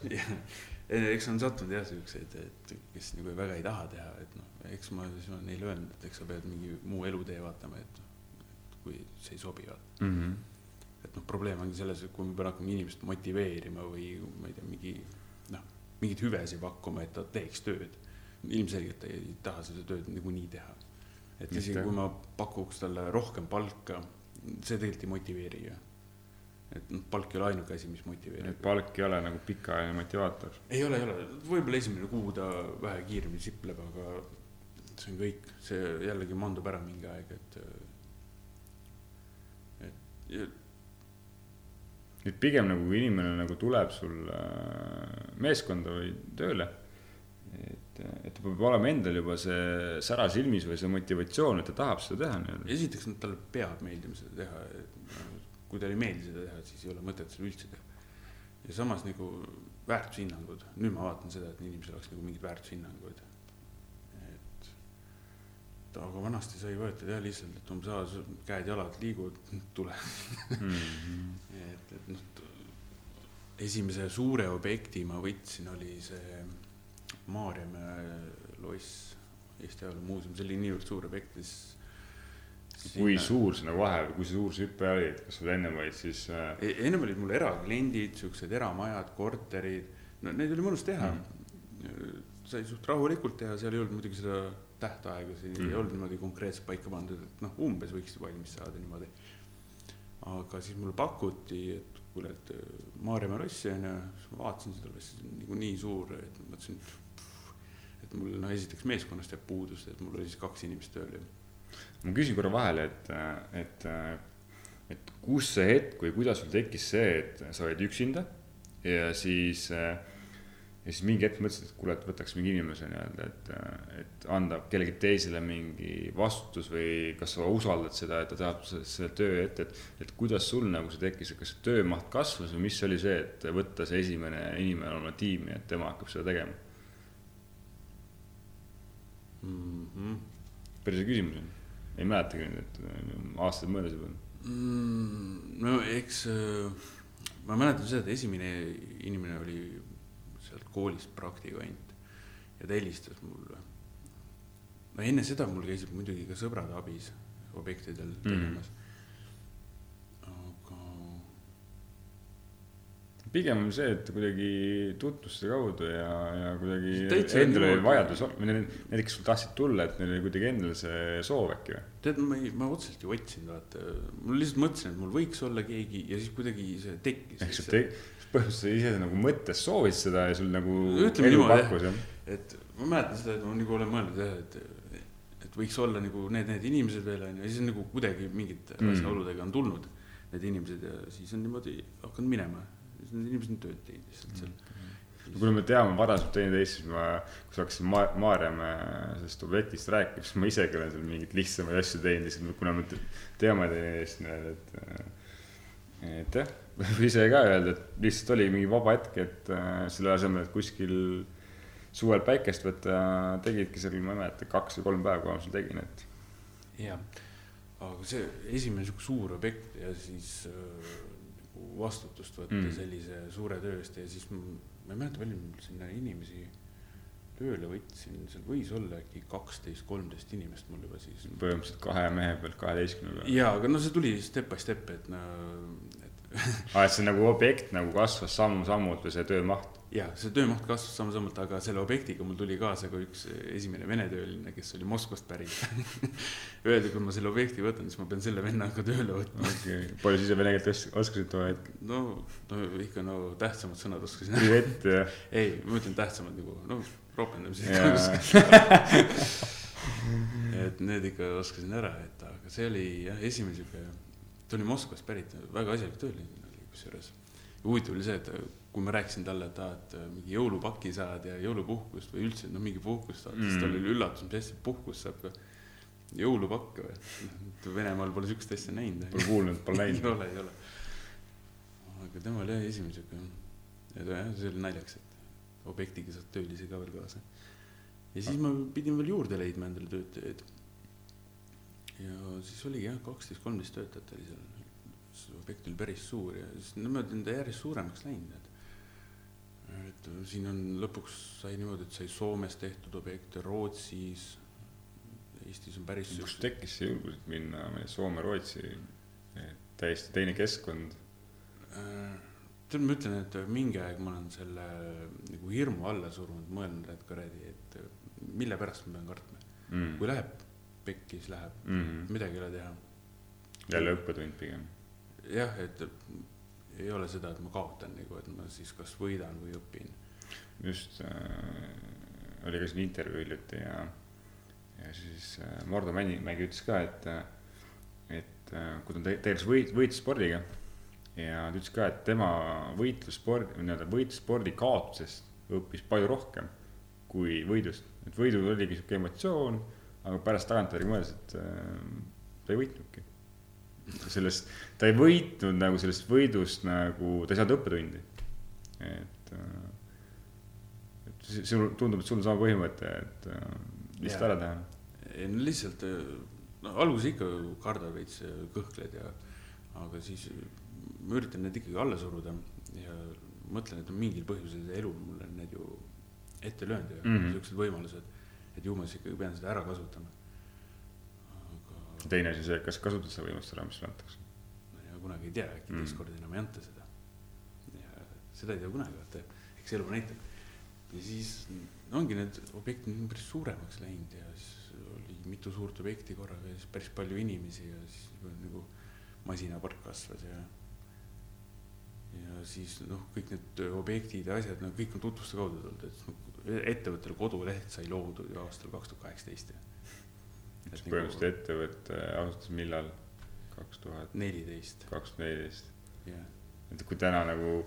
[SPEAKER 2] eks on sattunud jah siukseid, et kes nagu väga ei taha teha, et noh, eks ma siis olen neile öelnud, et eks sa pead mingi muu elutee vaatama, et noh, et kui see ei sobi, vaata.
[SPEAKER 1] mm. -hmm.
[SPEAKER 2] Et noh, probleem ongi selles, et kui ma pean hakkama inimest motiveerima või ma ei tea, mingi noh, mingeid hüvesid pakkuma, et ta teeks tööd. ilmselgelt ta ei taha seda tööd niikuinii teha. et isegi kui ma pakuks talle rohkem palka, see tegelikult ei motiveeri ju. et noh, palk ei ole ainuke asi, mis motiveerib.
[SPEAKER 1] palk ei ole nagu pikaajaline motivaator.
[SPEAKER 2] ei ole, ei ole, võib-olla esimene kuu ta vähe kiiremini sipleb, aga see on kõik, see jällegi mandub ära mingi aeg, et. et
[SPEAKER 1] et pigem nagu kui inimene nagu tuleb sul äh, meeskonda või tööle, et, et ta peab olema endal juba see sära silmis või see motivatsioon, et ta tahab seda teha nii-öelda.
[SPEAKER 2] esiteks, talle peab meeldima seda teha, kui talle ei meeldi seda teha, siis ei ole mõtet seda üldse teha. ja samas nagu väärtushinnangud, nüüd ma vaatan seda, et inimesel oleks nagu mingid väärtushinnangud. Aga vanasti sai võetud jah lihtsalt, et umbes aa, käed-jalad liiguvad, tule mm. -hmm. et, et noh, esimese suure objekti ma võtsin, oli see Maarjamäe loss, Eesti Ajaloo Muuseum, see oli niivõrd suur objekt, siis
[SPEAKER 1] kui suur see nagu vahe või kui suur see hüpe oli, et kas sul ennem olid siis äh...?
[SPEAKER 2] E-, ennem olid mul erakliendid, siuksed eramajad, korterid, no neid oli mõnus teha mm.. sai suht rahulikult teha, seal ei olnud muidugi seda tähtaega, see mm. ei olnud niimoodi konkreetselt paika pandud, et noh, umbes võiksid valmis saada niimoodi. aga siis mulle pakuti, et kuule, et äh, Maarjamäe lossi on ju, siis ma vaatasin seda lossi, see on nagu nii suur, et mõtlesin, et mul noh, esiteks meeskonnast jääb puudus, et mul oli siis kaks inimest tööl ju
[SPEAKER 1] ma küsin korra vahele, et, et, et kus see hetk või kuidas sul tekkis see, et sa olid üksinda ja siis, ja siis mingi hetk mõtlesid, et kuule, et võtaks mingi inimese nii-öelda, et, et anda kellelegi teisele mingi vastutus või kas sa usaldad seda, et ta teab selle töö ette, et, et kuidas sul nagu see tekkis, et kas töömaht kasvas või mis oli see, et võtta see esimene inimene oma tiimi, et tema hakkab seda tegema
[SPEAKER 2] mm? -hmm.
[SPEAKER 1] päris hea küsimus on ei mäletagi nüüd, et aastaid möödas juba
[SPEAKER 2] mm,. no eks äh, ma mäletan seda, et esimene inimene oli sealt koolist praktikant ja ta helistas mulle. no enne seda mul käisid muidugi ka sõbrad abis objektidel tegemas mm
[SPEAKER 1] pigem on see, et kuidagi tutvuste kaudu ja, ja kuidagi endal oli vajadus, näiteks sul tahtsid tulla, et neil oli kuidagi endal see soov äkki või?
[SPEAKER 2] tead, ma ei, ma otseselt ei otsinud, vaata, ma lihtsalt mõtlesin, et mul võiks olla keegi ja siis kuidagi see tekkis.
[SPEAKER 1] ehk sa te-, põhimõtteliselt sa ise nagu mõttes soovid seda ja sul nagu Ütleme elu pakkus, jah?
[SPEAKER 2] et ma mäletan seda, et ma nagu olen mõelnud jah, et, et võiks olla nagu need, need inimesed veel on ju, ja siis nagu kuidagi mingite mm. asjaoludega on tulnud need inimesed ja siis on niimoodi hakanud minema siis need inimesed on tööd teinud lihtsalt seal
[SPEAKER 1] mm. kuna me teame varasemalt teineteist, siis ma, kui sa hakkasid Ma-, Maarjamäe sellest objektist rääkima, siis ma isegi olen seal mingeid lihtsamaid asju teinud, lihtsalt kuna me teame teineteist, et, et jah, võib ise ka öelda, et lihtsalt oli mingi vaba hetk, et selle asemel, et kuskil suvel päikest võtta, tegidki seal, ma ei mäleta, kaks või kolm päeva, kui ma seal tegin, et.
[SPEAKER 2] jah, aga see esimene sihuke suur objekt ja siis äh, vastutust võtta mm. sellise suure töö eest ja siis ma ei mäleta, palju mul sinna inimesi tööle võtsin, seal võis olla äkki kaksteist, kolmteist inimest mul juba siis.
[SPEAKER 1] põhimõtteliselt kahe mehe pealt kaheteistkümne peale.
[SPEAKER 2] jaa, aga no see tuli step by step, et no,
[SPEAKER 1] et aa, et see nagu objekt nagu kasvas samm-sammult või see töömaht?
[SPEAKER 2] Ja see töömaht kasvas samm-sammult, aga selle objektiga mul tuli kaasa ka üks esimene vene tööline, kes oli Moskvast pärit Öeldi, kui ma selle objekti võtan, siis ma pean selle vennaga tööle võtma.
[SPEAKER 1] okay., palju sa ise vene keelt oskasid too hetk?
[SPEAKER 2] no, no ikka no tähtsamad sõnad oskasin.
[SPEAKER 1] privett ja.
[SPEAKER 2] ei, ma ütlen tähtsamad nagu noh, ropendamised et need ikka oskasin ära, et aga see oli jah, esimene sihuke, ta oli Moskvast pärit, väga asjalik tööline oli kusjuures. huvitav oli see, et kui ma rääkisin talle, et aa, et äh, mingi jõulupaki saad ja jõulupuhkust või üldse noh, mingi puhkust saad mm., siis tal oli üllatus, mis asja puhkust saab ka. jõulupakke või, noh, Venemaal pole siukest asja näinud.
[SPEAKER 1] Pole kuulnud, pole näinud
[SPEAKER 2] ei ole, ei ole. aga tema oli jah esimene siuke, ja ta jah, see oli naljakas, et objektiga saad töölisi ka veel kaasa. ja siis ma pidin veel juurde leidma endale töötajaid. ja siis oligi jah, kaksteist, kolmteist töötajat oli seal see objekt oli päris suur ja siis niimoodi on ta järjest suuremaks läinud, et et siin on lõpuks sai niimoodi, et sai Soomes tehtud objekte, Rootsis, Eestis on päris.
[SPEAKER 1] kust tekkis see julgus minna Soome, Rootsi, täiesti teine keskkond?
[SPEAKER 2] Äh, tead, ma ütlen, et mingi aeg ma olen selle nagu hirmu alla surunud, mõelnud, et kuradi, et mille pärast ma pean kartma mm.. kui läheb pekki, siis läheb mm, -hmm. midagi ei ole teha.
[SPEAKER 1] jälle õppetund pigem.
[SPEAKER 2] jah, et ei ole seda, et ma kaotan nagu, et ma siis kas võidan või õpin.
[SPEAKER 1] just äh,, oli ka siin intervjuu hiljuti ja, ja siis äh, Mardu Mägi, Mägi ütles ka, et, et äh, kui ta tegeles võit, võitlusspordiga ja ta ütles ka, et tema võitlussport, nii-öelda võitlusspordi kaotusest õppis palju rohkem kui võidust. et võidul oligi sihuke emotsioon, aga pärast tagantjärgi mõeldes, et äh, ta ei võitnudki. sellest, ta ei võitnud nagu sellest võidust nagu, ta ei saanud õppetundi. et äh,, et sul tundub, et sul on sama põhimõte, et äh, lihtsalt
[SPEAKER 2] Jaa.
[SPEAKER 1] ära teha.
[SPEAKER 2] ei no lihtsalt, no alguses ikka kardad veits, kõhkled ja, aga siis ma üritan need ikkagi alla suruda ja mõtlen, et mingil põhjusel see elu mulle on need ju ette löönud ja mm. -hmm. siuksed võimalused, et ju ma siis ikkagi pean seda ära kasutama. Aga
[SPEAKER 1] teine asi see, kas kasutad seda võimalust ära, mis sulle antakse.
[SPEAKER 2] ja kunagi ei tea, äkki
[SPEAKER 1] Mm.
[SPEAKER 2] teist korda enam ei anta seda. ja seda ei tea kunagi, vaata, eks elu näitab. ja siis ongi need objektid on päris suuremaks läinud ja siis oli mitu suurt objekti korraga ja siis päris palju inimesi ja siis nagu masinapark kasvas ja. ja siis noh, kõik need objektid ja asjad, no kõik on tutvuste kaudu tulnud, et noh, ettevõttel koduleht sai loodud ju aastal kaks tuhat kaheksateist ja.
[SPEAKER 1] Põhimõtteliselt ettevõte asutas millal? kaks tuhat
[SPEAKER 2] neliteist,
[SPEAKER 1] kakskümmend neliteist.
[SPEAKER 2] jah.
[SPEAKER 1] et kui täna nagu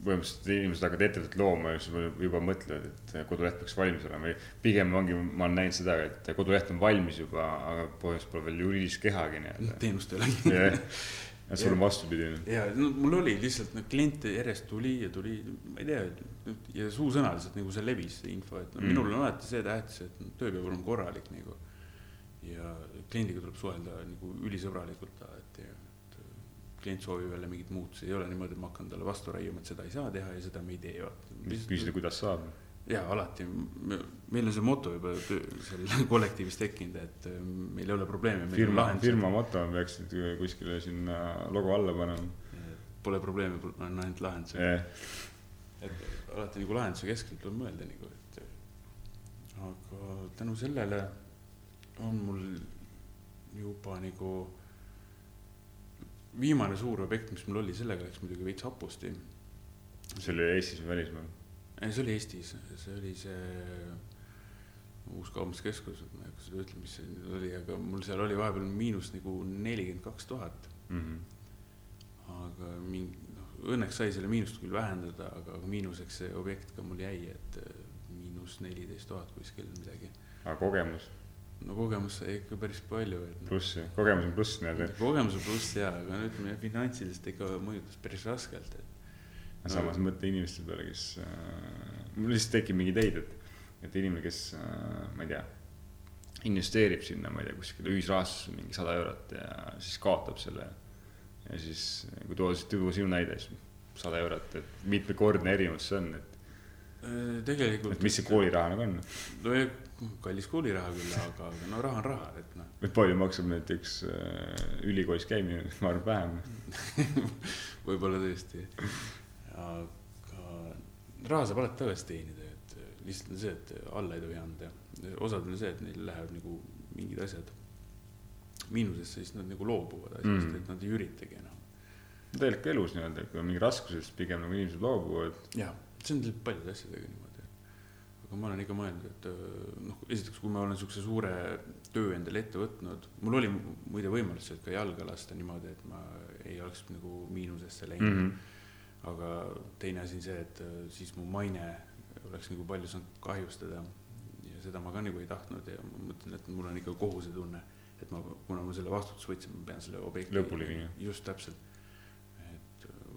[SPEAKER 1] põhimõtteliselt inimesed hakkavad ettevõtet looma ja siis juba- mõtlevad, et koduleht peaks valmis olema. pigem ongi, ma olen näinud seda, et koduleht on valmis juba, aga põhimõtteliselt pole veel juriidilist kehagi nii-öelda.
[SPEAKER 2] teenust ei ole.
[SPEAKER 1] jah, ja sul on vastupidi.
[SPEAKER 2] ja no mul oli lihtsalt no kliente järjest tuli ja tuli, ma ei tea, ja suusõnaliselt nagu see levis, see info, et no,
[SPEAKER 1] Mm.
[SPEAKER 2] minul on alati see tähtis, et töö peab olema korralik nagu. Ja kliendiga tuleb suhelda nagu ülisõbralikult alati, et klient soovib jälle mingit see ei ole niimoodi, et ma hakkan talle vastu raiuma, et seda ei saa teha ja seda me ei tee,
[SPEAKER 1] küsida,
[SPEAKER 2] vaata.
[SPEAKER 1] kuidas saab.
[SPEAKER 2] jaa, alati, meil on see moto juba seal kollektiivis tekkinud, et äh, meil ei ole probleeme.
[SPEAKER 1] firma, firma moto peaksid kuskile sinna logo alla panema.
[SPEAKER 2] Pole probleeme, on ainult lahendused.
[SPEAKER 1] jah,
[SPEAKER 2] et alati nagu lahenduse keskelt tuleb mõelda nagu, et aga tänu sellele on mul juba nagu viimane suur objekt, mis mul oli, sellega läks muidugi veits hapusti.
[SPEAKER 1] see oli Eestis või välismaal?
[SPEAKER 2] ei, see oli Eestis, see oli see uus kaubanduskeskus, ma ei hakka seda ütlema, mis see nüüd oli, aga mul seal oli vahepeal miinus nagu nelikümmend kaks tuhat. aga mingi, noh, õnneks sai selle miinust küll vähendada, aga miinuseks see objekt ka mul jäi, et äh, miinus neliteist tuhat kuskil midagi.
[SPEAKER 1] aga kogemus,
[SPEAKER 2] no kogemus sai ikka päris palju, noh,
[SPEAKER 1] pluss, kogemus on pluss nii-öelda.
[SPEAKER 2] kogemuse pluss jaa, aga no ütleme finantsiliselt ikka mõjutas päris raskelt, et
[SPEAKER 1] aga samas mõtle inimeste peale, kes äh,, mul lihtsalt tekib mingeid ideid, et, et inimene, kes äh,, ma ei tea, investeerib sinna, ma ei tea, kuskile ühisrahastusse mingi sada eurot ja siis kaotab selle. ja siis, kui tuua, tuua sinu näide, siis sada eurot, et mitmekordne erinevus see on, et,
[SPEAKER 2] tegelikult.
[SPEAKER 1] et mis see kooliraha nagu on.
[SPEAKER 2] no ja kallis kooliraha küll, aga, aga no raha on raha, et noh,
[SPEAKER 1] et palju maksab näiteks äh, ülikoolis käimine, ma arvan vähem.
[SPEAKER 2] võib-olla tõesti. aga raha saab alati tagasi teenida, et lihtsalt on see, et alla ei tohi anda. osadel on see, et neil läheb nagu mingid asjad miinusesse, siis nad nagu loobuvad asjast
[SPEAKER 1] Mm.
[SPEAKER 2] et nad ei üritagi enam.
[SPEAKER 1] tegelikult ka elus nii-öelda, kui on mingi raskused, siis pigem nagu inimesed loobuvad.
[SPEAKER 2] jaa, see on paljude asjadega niimoodi. aga ma olen ikka mõelnud, et öö, noh, esiteks, kui ma olen niisuguse suure töö endale ette võtnud, mul oli muide võimalus sealt ka jalga lasta niimoodi, et ma ei oleks nagu miinusesse läinud mm. -hmm. aga teine asi on see, et öö, siis mu maine oleks nagu palju saanud kahjustada ja seda ma ka nagu ei tahtnud ja ma mõtlen, et mul on ikka kohusetunne, et ma, kuna ma selle vastutuse võtsin, ma pean selle objekti
[SPEAKER 1] Lõpuni viima.
[SPEAKER 2] just täpselt.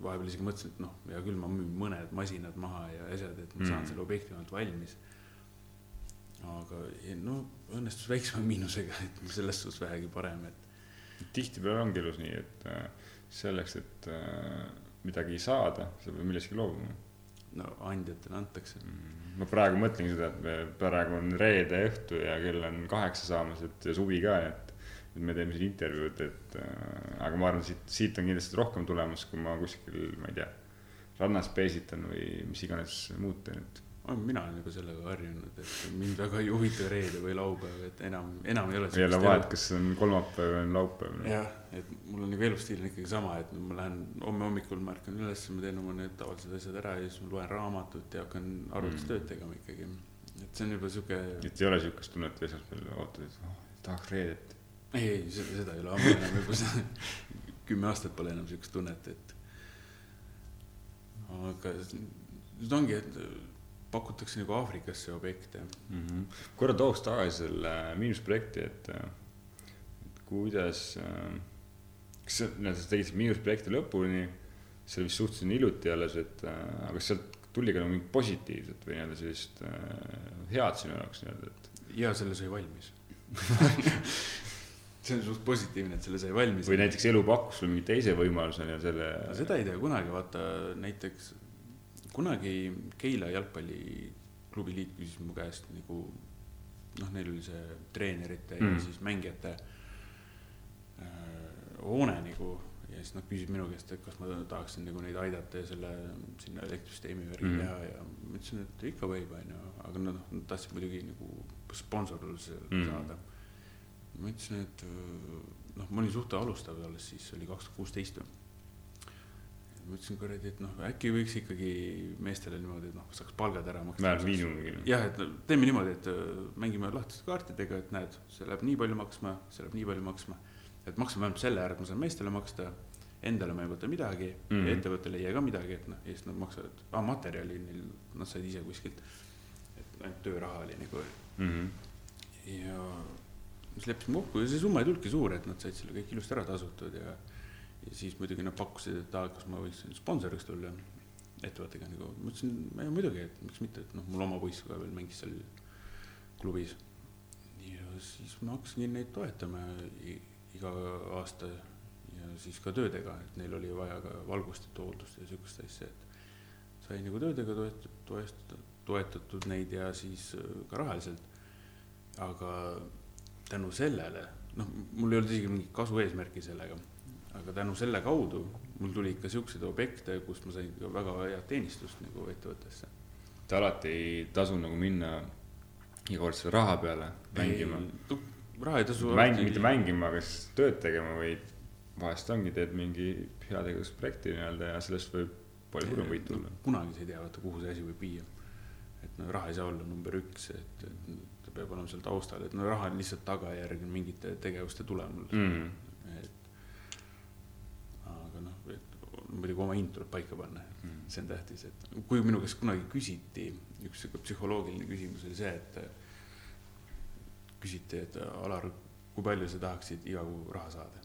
[SPEAKER 2] Vahepeal isegi mõtlesin, et noh, hea küll, ma müün mõned masinad maha ja asjad, et ma saan
[SPEAKER 1] Mm.
[SPEAKER 2] selle objekti ainult valmis. aga no õnnestus väiksema miinusega, et selles suhtes vähegi parem, et
[SPEAKER 1] tihtipeale ongi elus nii, et äh, selleks, et äh, midagi saada, sa pead millestki loobuma.
[SPEAKER 2] no andjatele antakse.
[SPEAKER 1] ma praegu mõtlengi seda, et praegu on reede õhtu ja kell on kaheksa saamas, et ja suvi ka, et et me teeme siin intervjuud, et äh, aga ma arvan, siit, siit on kindlasti rohkem tulemas, kui ma kuskil, ma ei tea, rannas peesitan või mis iganes muud teen, et
[SPEAKER 2] mina olen juba sellega harjunud, et mind väga ei huvita reede või laupäev, et enam, enam ei ole.
[SPEAKER 1] ei ole vahet, kas see on kolmapäev või laupäev.
[SPEAKER 2] jah, et mul on nagu elustiil on ikkagi sama, et ma lähen homme hommikul ma ärkan üles, ma teen oma need tavalised asjad ära ja siis ma loen raamatut ja hakkan arvutustööd tegema ikkagi. et see on juba sihuke,
[SPEAKER 1] et ei ole siukest tunnet, et esmaspäeval ootad, et oh, tahaks reedet.
[SPEAKER 2] ei, ei seda, ei ole ammu enam juba kümme aastat pole enam siukest tunnet, et aga nüüd ongi, et pakutakse nagu Aafrikasse objekte
[SPEAKER 1] mm. -hmm. korra tooks tagasi selle miinusprojekti, et, et kuidas, kas sa, sa tegid miinusprojekti lõpuni, see oli vist suhteliselt iluti alles, et aga kas sealt tuli ka nagu mingit positiivset või nii-öelda sellist äh, head sinu jaoks nii-öelda, et.
[SPEAKER 2] ja selle sai valmis see on suht positiivne, et selle sai valmis.
[SPEAKER 1] või näiteks elu pakkus sulle mingi teise võimalusena ja selle.
[SPEAKER 2] seda ei tea kunagi, vaata näiteks kunagi Keila jalgpalliklubi liit küsis mu käest nagu noh, neil oli see treenerite mm. ja siis mängijate äh, hoone nagu ja siis nad küsisid minu käest, et kas ma tahaksin nagu neid aidata ja selle sinna elektrisüsteemi värgi mm. teha ja ma ütlesin, et ikka võib, onju, aga noh, nad tahtsid muidugi nagu sponsorluse mm. saada. Ma ütlesin, et noh, ma olin suht alustav alles siis, oli kaks tuhat kuusteist või ma ütlesin kuradi, et noh, äkki võiks ikkagi meestele niimoodi, et noh, saaks palgad ära maksta.
[SPEAKER 1] määr miinimumgi.
[SPEAKER 2] jah, et teeme niimoodi, et äh, mängime lahtiste kaartidega, et näed, see läheb nii palju maksma, see läheb nii palju maksma. et maksame ainult selle ära, et ma saan meestele maksta, endale ma ei võta midagi mm, -hmm. ettevõttele ei jää ka midagi, et noh, ja siis nad maksavad, aa materjali neil, nad said ise kuskilt. et ainult tööraha oli nagu mm. -hmm. ja siis leppisime kokku ja see summa ei tulnudki suur, et nad said selle kõik ilusti ära tasutud ja ja siis muidugi nad pakkusid, et aa, kas ma võiksin sponsoriks tulla ettevõttega nagu, ma ütlesin muidugi, et miks mitte, et noh, mul oma poiss ka veel mängis seal klubis. ja siis ma hakkasingi neid toetama iga aasta ja siis ka töödega, et neil oli vaja ka valgustit, hooldust ja sihukest asja, et sai nagu töödega toetatud, toestatud, toetatud neid ja siis äh, ka rahaliselt. aga tänu sellele, noh, mul ei olnud isegi mingit kasu eesmärki sellega aga tänu selle kaudu mul tuli ikka siukseid objekte, kust ma sain väga head teenistust nagu ettevõttesse.
[SPEAKER 1] et alati ei tasu nagu minna iga kord selle raha peale mängima?
[SPEAKER 2] raha ei tasu.
[SPEAKER 1] mängi, mitte mängima, aga siis tööd tegema, vaid vahest ongi, teed mingi heategevusprojekti nii-öelda ja sellest võib palju suurem võit tulla no,.
[SPEAKER 2] kunagi sa ei tea, vaata, kuhu see asi võib viia. et no raha ei saa olla number üks, et, et peab olema seal taustal, et no raha on lihtsalt tagajärg mingite tegevuste tulemus mm muidugi oma hind tuleb paika panna mm., see on tähtis, et kui minu käest kunagi küsiti, üks sihuke psühholoogiline küsimus oli see, et küsiti, et Alar, kui palju sa tahaksid iga kuu raha saada?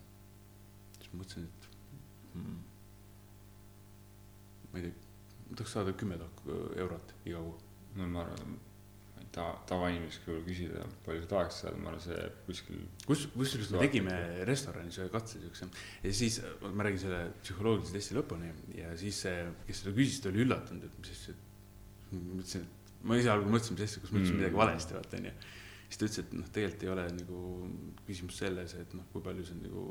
[SPEAKER 2] siis ma mõtlesin, et mm, ma ei tea, ma tahaks saada kümme tuhat eurot iga kuu.
[SPEAKER 1] no ma arvan ta, tavainimesest kui küsida, palju sa tahaks saada, ma arvan, see kuskil.
[SPEAKER 2] kus, kusjuures me tegime restoranis ühe katse siukse ja siis ma räägin selle psühholoogilise testi lõpuni ja siis see, kes seda küsis, ta oli üllatunud, et mis siis, ma mõtlesin, et ma esialgu mõtlesin, mis asja, kas ma ütlesin mm. midagi valesti, vaata onju. siis ta ütles, et noh, tegelikult ei ole nagu küsimus selles, et noh, kui palju sa nagu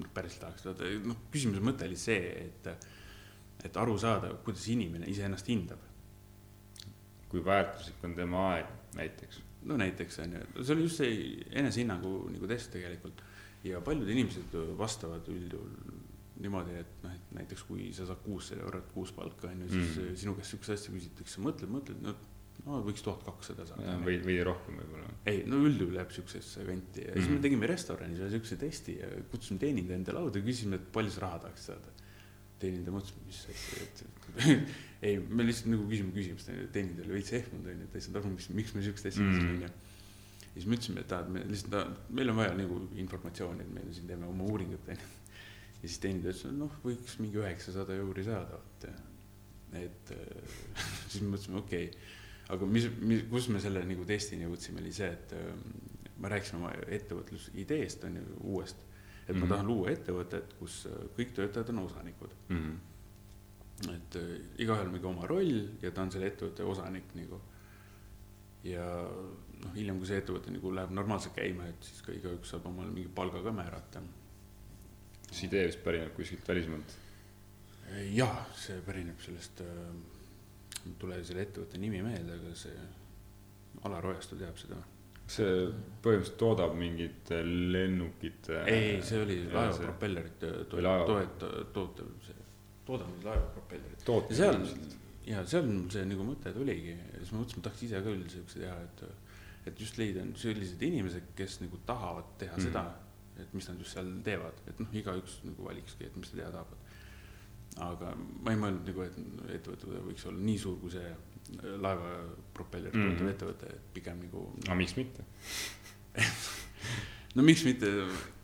[SPEAKER 2] noh, päriselt tahaks, vaata noh, küsimuse mõte oli see, et, et aru saada, kuidas inimene iseennast hindab
[SPEAKER 1] kui väärtuslik on tema aeg näiteks.
[SPEAKER 2] no näiteks on ju, see oli just see enesehinnangu nagu test tegelikult ja paljud inimesed vastavad üldjuhul niimoodi, et noh, et näiteks kui sa saad kuussada eurot kuuspalka on ju, siis mm. sinu käest sihukest asja küsitakse, mõtled, mõtled, no no võiks tuhat kakssada saada.
[SPEAKER 1] veidi, veidi rohkem võib-olla.
[SPEAKER 2] ei, no üldjuhul jääb siuksesse kanti ja mm -hmm. siis me tegime restoranis ühe siukse testi ja kutsusime teenindaja enda lauda ja küsisime, et palju sa raha tahaks saada. teenindaja mõtles, mis asja, et ei, me lihtsalt nagu küsime küsimust, teenindaja oli veits ehmunud, onju, et ta ei saanud aru, miks, miks me siukest asja küsime, onju. ja siis me ütlesime, et aa, et me lihtsalt, meil on vaja nagu informatsiooni, et me siin teeme oma uuringut, onju. ja siis teenindaja ütles, et noh, võiks mingi üheksasada euri saada, vot. et siis me mõtlesime, okei okay., aga mis, mis, kus me selle nagu testini jõudsime, oli see, et ma rääkisin oma ettevõtlusideest, onju, uuest. et mm -hmm. ma mhm. tahan luua ettevõtet, kus kõik töötajad on osanikud mm. -hmm et äh, igaühel on mingi oma roll ja ta on selle ettevõtte osanik nagu. ja noh, hiljem, kui see ettevõte nagu läheb normaalselt käima, et siis ka igaüks saab omale mingi palga ka määrata.
[SPEAKER 1] see idee vist pärineb kuskilt välismaalt?
[SPEAKER 2] jah, see pärineb sellest äh,, ei tule selle ettevõtte nimi meelde, aga see Alar Ojastu teab seda
[SPEAKER 1] see põhimõtteliselt toodab mingit lennukite.
[SPEAKER 2] ei, see oli laevapropellerite toet-, tootev see toodame laevapropellerit. ja seal, ja seal mul see nagu mõte tuligi siis ma mõtlesin, ma tahaks ise ka küll siukse teha, et, et just leida sellised inimesed, kes nagu tahavad teha mm -hmm. seda, et mis nad just seal teevad, et noh, igaüks nagu valikski, et mis ta teha tahab. aga ma ei mõelnud nagu, et ettevõte võiks olla nii suur kui see laeva propellerit
[SPEAKER 1] Mhm.
[SPEAKER 2] tootev ettevõte, et pigem nagu
[SPEAKER 1] aga miks mitte?
[SPEAKER 2] no miks mitte,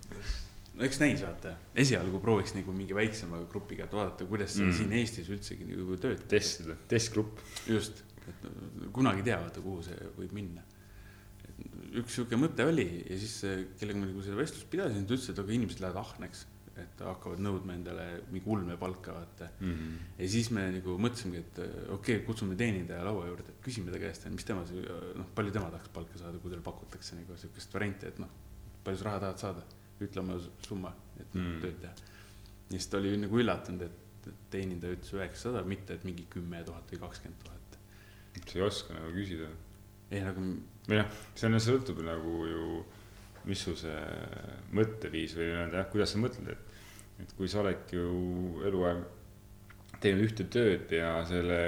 [SPEAKER 2] no eks näis, vaata, esialgu prooviks nagu mingi väiksema grupiga, et vaadata, kuidas
[SPEAKER 1] Mm.
[SPEAKER 2] mm. siin Eestis üldsegi nagu töötab.
[SPEAKER 1] testida, testgrupp.
[SPEAKER 2] just, et kunagi ei tea, vaata, kuhu see võib minna. üks sihuke mõte oli ja siis, kellega ma nagu seda vestlust pidasin, ta ütles, et aga inimesed lähevad ahneks, et hakkavad nõudma endale mingi ulmepalka, vaata.
[SPEAKER 1] Mhm.
[SPEAKER 2] ja siis me nagu mõtlesimegi, et okei okay,, kutsume teenindaja laua juurde, küsime ta käest, mis tema, noh, palju tema tahaks palka saada, kui talle pakutakse nagu sihukest varianti, et noh, palju sa raha tahad saada, ütle oma summa, et
[SPEAKER 1] Mm.
[SPEAKER 2] mm. tööd teha. ja siis ta oli nagu üllatunud, et et teenindaja ütles üheksasada, mitte et mingi kümme tuhat või kakskümmend tuhat.
[SPEAKER 1] sa ei oska nagu küsida.
[SPEAKER 2] ei nagu,
[SPEAKER 1] või noh, see on, sõltub nagu ju, mis su see mõtteviis või nii-öelda jah, kuidas sa mõtled, et, et kui sa oled ju eluaeg teinud ühte tööd ja selle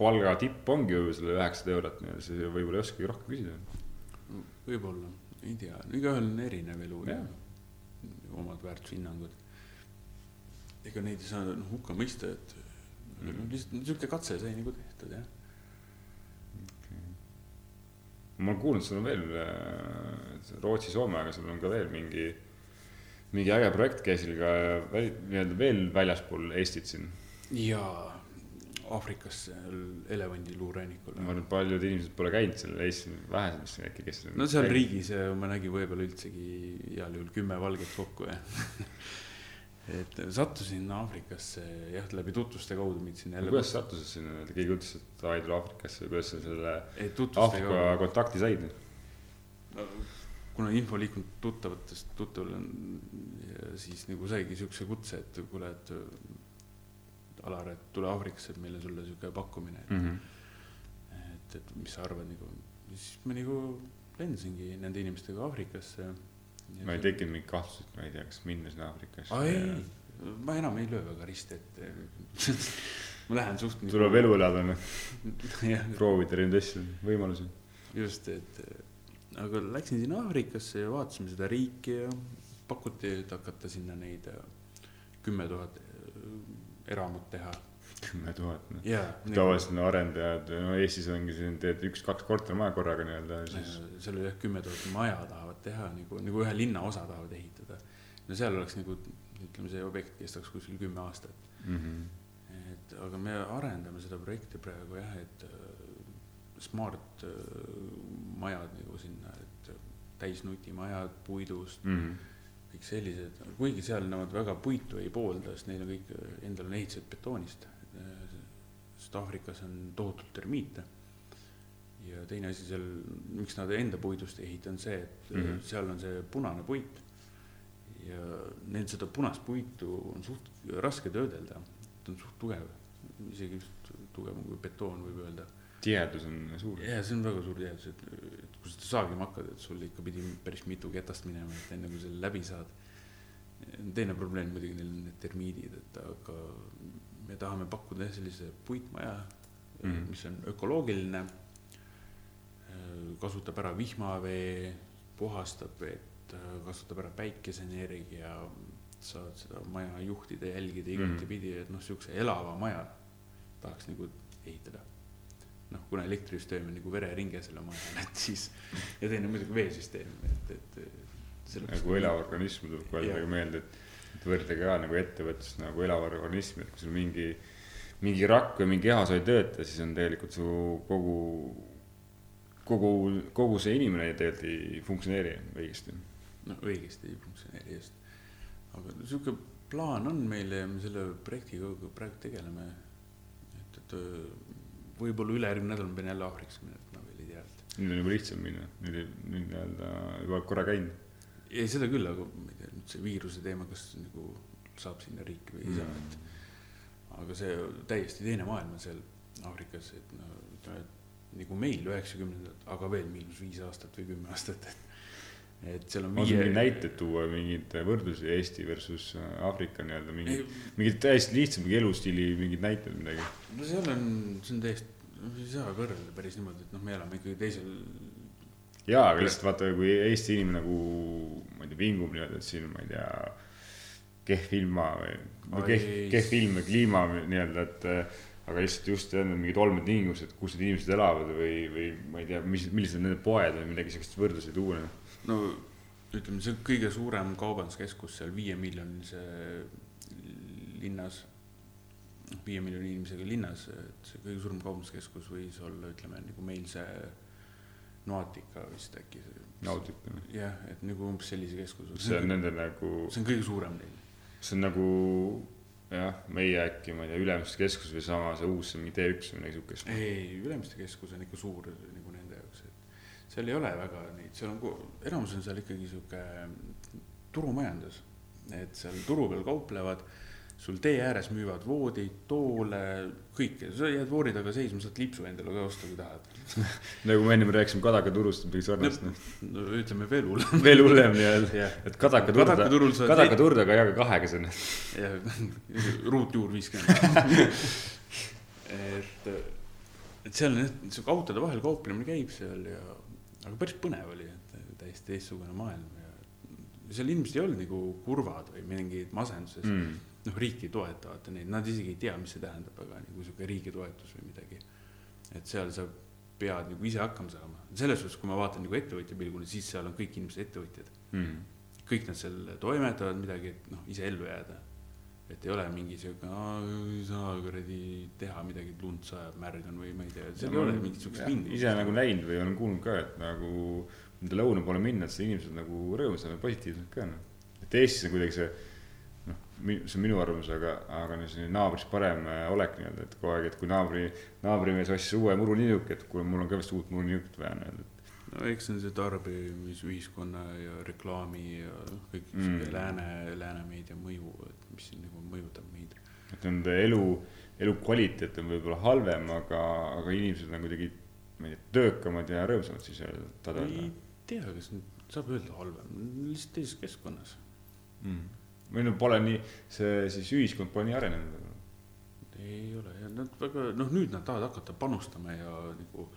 [SPEAKER 1] palga tipp ongi ju selle üheksasada eurot, siis võib-olla ei oskagi rohkem küsida.
[SPEAKER 2] võib-olla, ei tea, igaühel on erinev elu ja. Omad väärtushinnangud. ega neid ei saa noh hukka mõista, et
[SPEAKER 1] Mhm.
[SPEAKER 2] no lihtsalt niisugune katse sai nagu tehtud jah.
[SPEAKER 1] ma olen kuulnud, sul on veel äh, Rootsi-Soome, aga sul on ka veel mingi, mingi äge projekt käisil ka väli- nii-öelda veel väljaspool Eestit siin.
[SPEAKER 2] jaa, Aafrikas elevandiluurannikul.
[SPEAKER 1] ma arvan, et paljud inimesed pole käinud seal Eestis, vähesed vist äkki, kes.
[SPEAKER 2] no seal. riigis äh, ma nägin võib-olla üldsegi heal juhul kümme valget kokku jah et sattusin Aafrikasse jah, läbi tutvuste kaudu mind sinna jälle.
[SPEAKER 1] kuidas sa sattusid sinna, keegi ütles, et davai, tule Aafrikasse, kuidas sa selle Aafrika kontakti said?
[SPEAKER 2] kuna info liikunud tuttavatest tuttaval on ja siis nagu saigi siukse kutse, et kuule, et Alar, et tule Aafrikasse, et meil on sulle siuke pakkumine,
[SPEAKER 1] Mhm.
[SPEAKER 2] et, et mis sa arvad nagu. siis ma nagu lendasingi nende inimestega Aafrikasse.
[SPEAKER 1] ma ei tekkinud mingit kahtlust, et ma ei tea, kas minna sinna Aafrikasse.
[SPEAKER 2] aa ei, ma enam ei löö väga risti ette. ma lähen suht nagu-
[SPEAKER 1] tuleb elu elada, noh, proovida erinevaid asju, võimalusi.
[SPEAKER 2] just, et aga läksin sinna Aafrikasse ja vaatasime seda riiki ja pakuti, et hakata sinna neid äh, kümme tuhat eramut teha.
[SPEAKER 1] kümme tuhat, noh. tavaliselt no arendajad, no Eestis ongi siin, teed üks-kaks kortermaja korraga nii-öelda, siis
[SPEAKER 2] seal oli jah kümme tuhat maja tahavad teha nagu, nagu ühe linnaosa tahavad ehitada. no seal oleks nagu ütleme, see objekt kestaks kuskil kümme aastat.
[SPEAKER 1] mm. -hmm.
[SPEAKER 2] et aga me arendame seda projekti praegu jah, et äh, smart äh, majad nagu sinna, et äh, täisnutimajad puidust,
[SPEAKER 1] Mm -hmm.
[SPEAKER 2] Kõik sellised, kuigi seal nemad väga puitu ei poolda, sest neil on kõik endal on ehitised betoonist. sest Aafrikas on tohutult termiite. ja teine asi seal, miks nad enda puidust ei ehita, on see, et mm. -hmm. seal on see punane puit. ja neil seda punast puitu on suht raske töödelda, ta on suht tugev, isegi tugevam kui betoon, võib öelda
[SPEAKER 1] tihedus on suur.
[SPEAKER 2] ja see on väga suur et, et kui sa seda saagima hakkad, et sul ikka pidi päris mitu ketast minema, et enne kui selle läbi saad. teine probleem muidugi neil on need termiidid, et aga me tahame pakkuda sellise puitmaja mm,
[SPEAKER 1] Mhm.
[SPEAKER 2] -hmm. mis on ökoloogiline. kasutab ära vihmavee, puhastab vett, kasutab ära päikeseenergia, saad seda maja juhtida, jälgida igatepidi, et noh, siukse elava maja tahaks nagu ehitada noh, kuna elektrisüsteem on nagu vereringe selle majal, et siis ja teine muidugi veesüsteem, et, et
[SPEAKER 1] nagu elav organism tuleb kohe nagu meelde, et, et võrdlege ka nagu ettevõtlust nagu elav organism, et kui sul mingi, mingi rakk või mingi kehas ei tööta, siis on tegelikult su kogu, kogu, kogu see inimene tegelikult ei funktsioneeri õigesti.
[SPEAKER 2] noh, õigesti ei funktsioneeri just. aga sihuke plaan on meil ja me selle projektiga praegu tegeleme. et, et võib-olla ülejärgmine nädal ma pean jälle Aafrikasse minema, ma veel ei tea,
[SPEAKER 1] nüüd on juba lihtsam minna, nüüd, nüüd nii-öelda juba korra käinud.
[SPEAKER 2] ei, seda küll, aga ma ei tea, nüüd see viiruse teema, kas nagu saab sinna riiki või ei saa, et aga see täiesti teine maailm on seal Aafrikas, et no ütleme, et nagu meil üheksakümnendad, aga veel miinus viis aastat või kümme aastat, et et seal on
[SPEAKER 1] mingeid näiteid tuua, mingeid võrdlusi Eesti versus äh, Aafrika nii-öelda mingi,
[SPEAKER 2] ei,
[SPEAKER 1] mingid täiesti lihtsam mingi elustiili mingid näited midagi.
[SPEAKER 2] no seal on, see on täiesti, ei saa võrrelda päris niimoodi, et noh, me elame ikkagi teisel,
[SPEAKER 1] jaa, aga lihtsalt vaata, kui Eesti inimene nagu, ma ei tea, vingub niimoodi, et siin, ma ei tea, kehv ilma või,
[SPEAKER 2] Oi,
[SPEAKER 1] kehv, kehv ilm või kliima nii-öelda, et äh, aga lihtsalt just jälle mingid olmetingimused, kus need inimesed elavad või, või ma ei tea, mis, millised on nende poed või midagi sellist võrdlusi tuua.
[SPEAKER 2] No ütleme, see kõige suurem kaubanduskeskus seal viiemiljonilise linnas, viie miljoni inimesega linnas, et see kõige suurem kaubanduskeskus võis olla, ütleme nagu meil see Noatika vist äkki.
[SPEAKER 1] Nautica.
[SPEAKER 2] jah, et nagu umbes sellise keskuse.
[SPEAKER 1] see on nende nagu,
[SPEAKER 2] see on kõige suurem neil.
[SPEAKER 1] see on nagu jah, meie äkki, ma ei tea, Ülemiste keskus või sama see uus, see mingi T1 või midagi siukest.
[SPEAKER 2] ei, Ülemiste keskus on ikka suur nagu nende jaoks, et seal ei ole väga neid, seal on, enamus on seal ikkagi sihuke turumajandus. et seal turu peal kauplevad, sul tee ääres müüvad voodeid, toole, kõike, sa jääd voori taga seisma, saad lipsu endale ka osta, kui tahad.
[SPEAKER 1] nagu me ennem rääkisime Kadakaturust, midagi sarnast, noh.
[SPEAKER 2] no ütleme veel hullem.
[SPEAKER 1] veel hullem nii-öelda,
[SPEAKER 2] jah,
[SPEAKER 1] et Kadakaturda,
[SPEAKER 2] Kadakaturul saad
[SPEAKER 1] Kadakaturda, aga jaga kahega selle.
[SPEAKER 2] jah, ruutjuur viiskümmend. et, et seal jah, sihuke autode vahel kauplemine käib seal ja, aga päris põnev oli, et täiesti teistsugune maailm ja seal inimesed ei olnud nagu kurvad või mingid masenduses mm.. Noh, riik ei toeta vaata neid, nad isegi ei tea, mis see tähendab, aga nagu sihuke riigi toetus või midagi. et seal sa pead nagu ise hakkama saama, selles suhtes, kui ma vaatan nagu ettevõtja pilgul, siis seal on kõik inimesed ettevõtjad
[SPEAKER 1] Mm.
[SPEAKER 2] kõik nad seal toimetavad midagi, et noh, ise ellu jääda. Et ei ole mingi sihuke, ei saa kuradi teha midagi, lund sajab, märg on või ma ei tea, seal ei ole mingit siukest vingu.
[SPEAKER 1] ise nagu näinud või olen kuulnud ka, et nagu nende lõuna poole minna, et see inimesed nagu rõõmsad ja positiivsed ka noh. et Eestis on kuidagi see noh, see on minu arvamus, aga, aga no selline naabrist parem äh, olek nii-öelda, et kogu aeg, et kui naabri, naabrimees ostis uue muruniiduki, et kuule, mul on ka vist uut muruniidukit vaja nii-öelda,
[SPEAKER 2] no eks see on see tarbimisühiskonna ja reklaami ja noh, kõik
[SPEAKER 1] Mm.
[SPEAKER 2] lääne, lääne meedia mõju, et mis siin nagu mõjutab meid.
[SPEAKER 1] et nende elu, elukvaliteet on võib-olla halvem, aga, aga inimesed on kuidagi, ma ei tea, töökamad ja rõõmsamad siis öelda
[SPEAKER 2] ei. tea, kas nüüd saab öelda halvem, lihtsalt teises keskkonnas.
[SPEAKER 1] Mm. või no pole nii, see siis ühiskond pole nii arenenud
[SPEAKER 2] ei ole ja nad väga noh, nüüd nad tahavad hakata panustama ja nagu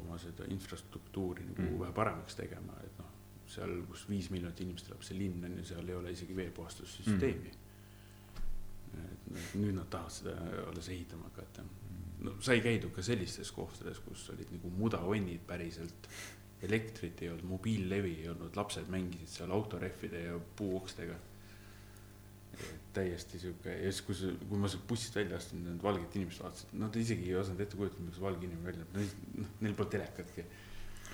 [SPEAKER 2] oma seda infrastruktuuri nagu
[SPEAKER 1] Mm.
[SPEAKER 2] vähe paremaks tegema, et noh, seal, kus viis miljonit inimest elab, see linn on ju, seal ei ole isegi veepuhastussüsteemi mm.. et nüüd- nüüd nad tahavad seda alles ehitama hakata. no sai käidud ka sellistes kohtades, kus olid nagu mudahonnid päriselt, elektrit ei olnud, mobiillevi ei olnud, lapsed mängisid seal autorehvide ja puuokstega täiesti sihuke ja siis, kui see, kui ma sealt bussist välja astusin, need valged inimesed vaatasid, nad isegi ei osanud ette kujutada, kuidas valge inimene välja näeb, noh, neil polnud telekatki.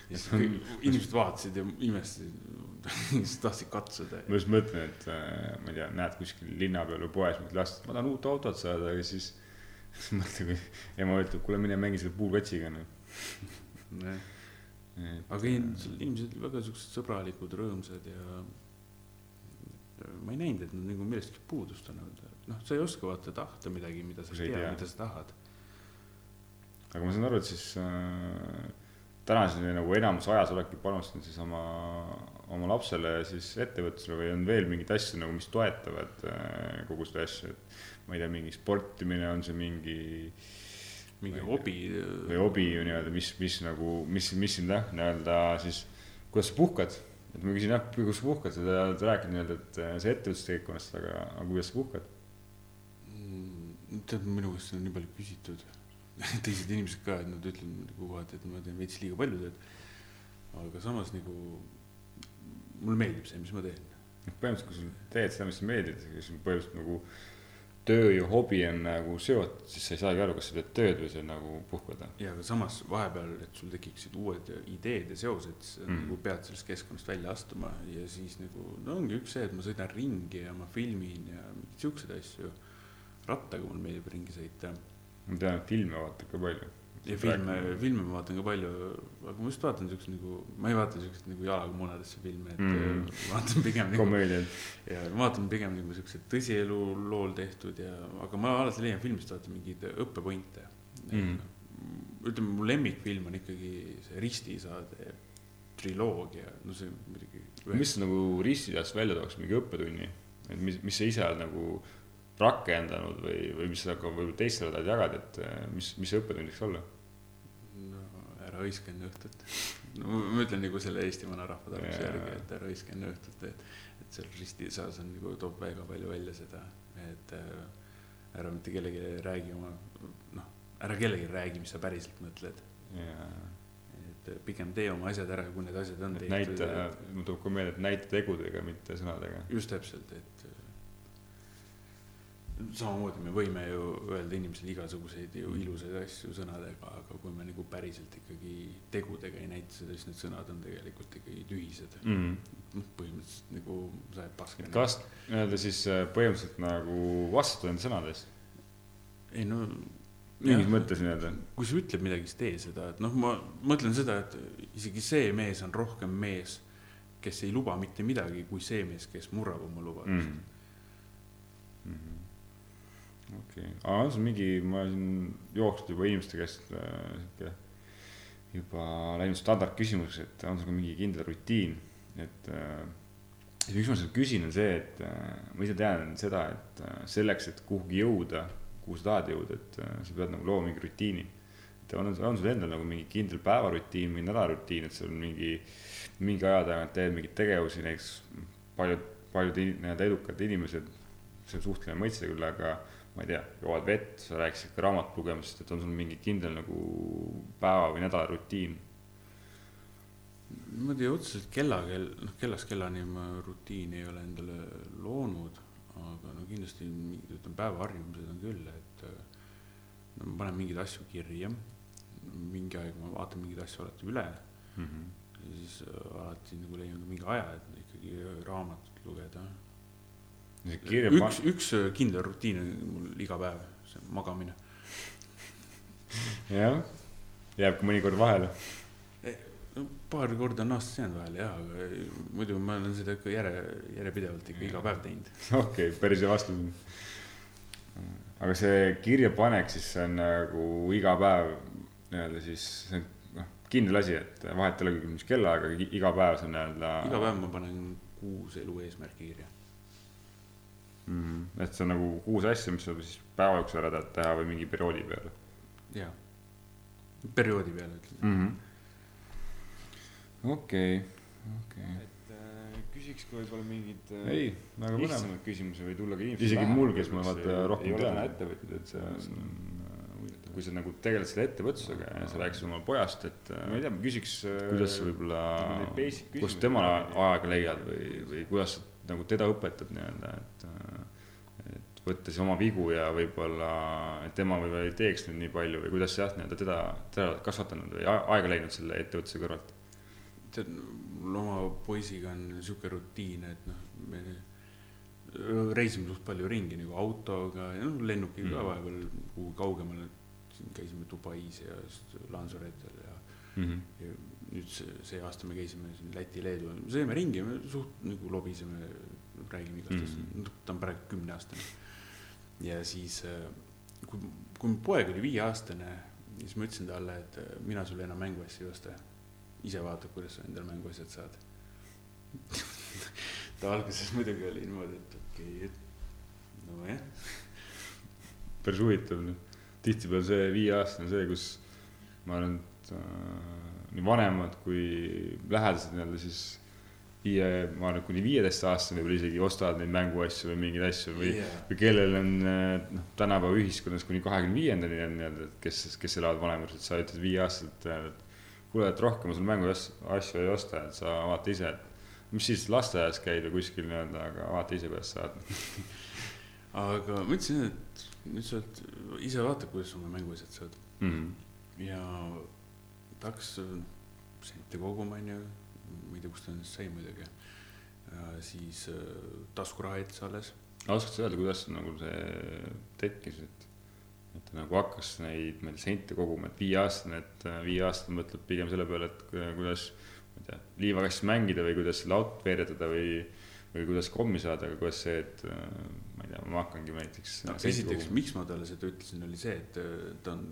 [SPEAKER 2] ja siis kõik inimesed vaatasid ja imestasid, siis tahtsid katsuda.
[SPEAKER 1] ma just mõtlen, et äh, ma ei tea, näed kuskil linna peal või poes mingit last, ma tahan uut autot saada ja siis siis mõtle, kui ema ütleb, kuule mine mängi selle puukotsiga noh.
[SPEAKER 2] aga ei, inimesed olid väga siuksed sõbralikud, rõõmsad ja ma ei näinud, et nad nagu millestki puudust tunnevad, noh, sa ei oska vaata tahta midagi, mida sa ei tea, mida sa tahad.
[SPEAKER 1] aga ma saan aru, et siis äh, tänaseni nagu enamus ajas oledki panustanud siis oma, oma lapsele siis ettevõtlusele või on veel mingeid asju nagu, mis toetavad äh, kogu seda asja, et ma ei tea, mingi sportimine, on see mingi
[SPEAKER 2] mingi
[SPEAKER 1] Ma ei
[SPEAKER 2] hobi.
[SPEAKER 1] või hobi ju nii-öelda, mis, mis nagu, mis, mis sind jah, nii-öelda siis, kuidas sa puhkad, et ma küsin jah, kuidas sa puhkad, sa oled rääkinud nii-öelda, et äh, see ettevõtlusteekonnast, aga, aga kuidas sa puhkad?
[SPEAKER 2] Mm, tead, minu käest on nii palju küsitud, teised inimesed ka, et nad ütlevad nagu kohati, et ma teen veits liiga palju tööd. aga samas nagu mulle meeldib see, mis ma teen.
[SPEAKER 1] põhimõtteliselt, kui sul teed seda, mis sulle meeldib, siis põhimõtteliselt nagu töö ja hobi on nagu seotud, siis sa ei saagi aru, kas sa teed tööd või sa nagu puhkad.
[SPEAKER 2] ja aga samas vahepeal, et sul tekiksid uued ideed ja seosed, siis
[SPEAKER 1] Mm.
[SPEAKER 2] nagu pead sellest keskkonnast välja astuma ja siis nagu no ongi üks see, et ma sõidan ringi ja ma filmin ja mingeid siukseid asju. rattaga mul meeldib ringi sõita
[SPEAKER 1] ma tean, et filme vaatad ka palju.
[SPEAKER 2] Ja filme, filme ma vaatan ka palju, aga ma just vaatan siukseid nagu, ma ei vaata siukseid nagu jalaga munadesse filme, et
[SPEAKER 1] Mm.
[SPEAKER 2] mm. vaatan pigem nagu ja ma vaatan pigem nagu siuksed tõsielu lool tehtud ja, aga ma alati leian filmist vaata mingeid õppepointe
[SPEAKER 1] Mhm.
[SPEAKER 2] ütleme, mu lemmikfilm on ikkagi see Ristisaade triloogia, no see muidugi.
[SPEAKER 1] mis nagu ristides välja tooks, mingi õppetunni, et mis, mis sa ise oled nagu rakendanud või, või mis sa ka võib-olla teistele tahad jagada, et äh, mis, mis see õppetund võiks olla?
[SPEAKER 2] Hõiska enne õhtut. no ma ütlen nagu selle Eesti vanarahva tarkuse järgi, et ära hõiska enne õhtut, et, et seal ristisaas on nagu toob väga palju välja seda, et äh, ära mitte kellelegi räägi oma, noh, ära kellelegi räägi, mis sa päriselt mõtled. et pigem tee oma asjad ära, kui need asjad on
[SPEAKER 1] et näita, mul tuleb ka meelde, et näita tegudega, mitte sõnadega.
[SPEAKER 2] just täpselt, et äh, samamoodi me võime ju öelda inimesele igasuguseid ju ilusaid asju sõnadega, aga kui me nagu päriselt ikkagi tegudega ei näita seda, siis need sõnad on tegelikult ikkagi tühised.
[SPEAKER 1] mm..
[SPEAKER 2] noh, põhimõtteliselt nagu sajab paska.
[SPEAKER 1] et kas nii-öelda siis äh, põhimõtteliselt nagu vastutada enda sõnadest,
[SPEAKER 2] ei no.
[SPEAKER 1] mingis mõttes nii-öelda.
[SPEAKER 2] kui sa ütled midagi, siis tee seda, et noh, ma mõtlen seda, et isegi see mees on rohkem mees, kes ei luba mitte midagi, kui see mees, kes murrab oma lubadust mm.
[SPEAKER 1] Okei, aga on sul mingi, ma siin jooksnud juba inimeste käest äh, sihuke juba läinud standardküsimuseks, et on sul ka mingi kindel rutiin, et äh, siis miks ma seda küsin, on see, et äh, ma ise tean seda, et äh, selleks, et kuhugi jõuda, kuhu sa tahad jõuda, et äh, sa pead nagu looma mingi rutiini. et on, on sul endal nagu mingi kindel päevarutiin või nädalarutiin, et sul on mingi, mingi aja tagant teed mingeid tegevusi, näiteks paljud, paljud nii-öelda edukad inimesed, see on suhtlemine mõiste küll, aga ma ei tea, joovad vett, sa rääkisid ka raamatu lugemisest, et on sul mingi kindel nagu päeva või nädala rutiin?
[SPEAKER 2] niimoodi otseselt kella kell, noh kellast kellani ma rutiini ei ole endale loonud, aga no kindlasti mingid, ütleme päevaharjumused on küll, et äh, no ma panen mingeid asju kirja, mingi aeg ma vaatan mingeid asju alati üle ja siis äh, alati nagu leian ka mingi aja, et ikkagi raamatut lugeda. üks, üks äh, kindel rutiin on mul iga päev, see on magamine.
[SPEAKER 1] jah, jääb ka mõnikord vahele.
[SPEAKER 2] paar korda on aastas jäänud vahele jah, aga muidu ma olen seda ikka järe, järjepidevalt ikka iga päev teinud.
[SPEAKER 1] okei okay,, päris hea vastus. aga see kirjapanek siis see on nagu iga päev nii-öelda siis see on noh, kindel asi, et vahet ei ole küll, mis kellaaega, iga päev see on nii-öelda.
[SPEAKER 2] iga päev ma panen kuus elu eesmärki kirja.
[SPEAKER 1] mm. -hmm. et see on nagu kuus asja, mis sa siis päeva jooksul ära tahad teha või mingi perioodi peale
[SPEAKER 2] jaa, perioodi peale ütleme.
[SPEAKER 1] mm -hmm.. okei, okei.
[SPEAKER 3] et äh, küsiks ka võib-olla mingeid äh,
[SPEAKER 1] ei, väga
[SPEAKER 3] lihtsamaid küsimusi või tulla ka inimesele
[SPEAKER 1] isegi mul, kes ma vaata rohkem
[SPEAKER 3] ei ole
[SPEAKER 1] tean
[SPEAKER 3] täna
[SPEAKER 1] ettevõtjaid, et see on äh, huvitav. kui sa nagu tegeled selle ettevõtlusega ja sa rääkisid oma pojast, et
[SPEAKER 3] ma ei
[SPEAKER 1] äh,
[SPEAKER 3] tea, ma küsiks.
[SPEAKER 1] kuidas sa võib-olla
[SPEAKER 3] nagu
[SPEAKER 1] kust
[SPEAKER 3] kuidagi.
[SPEAKER 1] aega leiad või, või kuidas sa nagu teda õpetad nii-öelda, et äh, et võtta siis oma vigu ja võib-olla, tema võib-olla ei teeks nüüd nii palju või kuidas jah, nii-öelda teda, teda oled kasvatanud või aega leidnud selle ettevõtluse kõrvalt
[SPEAKER 2] tead, mul oma poisiga on sihuke rutiin, et noh, me reisime suht palju ringi nagu autoga ja noh, lennukiga
[SPEAKER 1] Mm.
[SPEAKER 2] vahepeal kuhugi kaugemale. siin käisime Dubais ja siis Lanzarote'l ja
[SPEAKER 1] mm? -hmm.
[SPEAKER 2] ja nüüd see, see aasta me käisime siin Läti, Leedu, sõime ringi, me suht nagu lobiseme, räägime igast asjast
[SPEAKER 1] Mhm.
[SPEAKER 2] mm, -hmm. ta on praegu kümneaastane. ja siis, kui, kui mu poeg oli viieaastane, siis ma ütlesin talle, et äh, mina sulle enam mänguasju ei osta. ise vaata, kuidas sa endale mänguasjad saad. ta alguses muidugi oli niimoodi, et okei okay,, et nojah,
[SPEAKER 1] päris huvitav, tihtipeale see viieaastane see, kus ma arvan, et äh, nii vanemad kui lähedased nii-öelda siis viie, ma arvan, kuni viieteistaastane võib-olla isegi ostavad neid mänguasju või mingeid asju või
[SPEAKER 2] Jaa.
[SPEAKER 1] või kellel on noh, tänapäeva ühiskonnas kuni kahekümne viiendani on nii-öelda, et kes, kes elavad vanemas, et sa ütled viieaastaselt, et kuule, et rohkem sul mänguasju ei osta, et sa vaata ise, et mis siis lasteaias käid või kuskil nii-öelda, aga vaata ise, kuidas saad.
[SPEAKER 2] aga ma ütlesin, et nüüd sa oled, ise vaata, kuidas sa oma mänguasjad saad.
[SPEAKER 1] Mhm.
[SPEAKER 2] ja ta hakkas sente koguma, onju, ma ei tea, kust ta nüüd sai muidugi. siis äh, taskuraha jättis alles.
[SPEAKER 1] oskad sa öelda, kuidas nagu see tekkis, et, et ta nagu hakkas neid meil sente koguma, et viieaastane, et äh, viieaastane mõtleb pigem selle peale, et ku- kuidas, ma ei tea, liivakastis mängida või kuidas selle autot veeretada või, või kuidas kommi saada, aga kuidas see, et äh, ma ei tea, ma hakkangi näiteks
[SPEAKER 2] no esiteks, miks ma talle seda ütlesin, oli see, et äh, ta on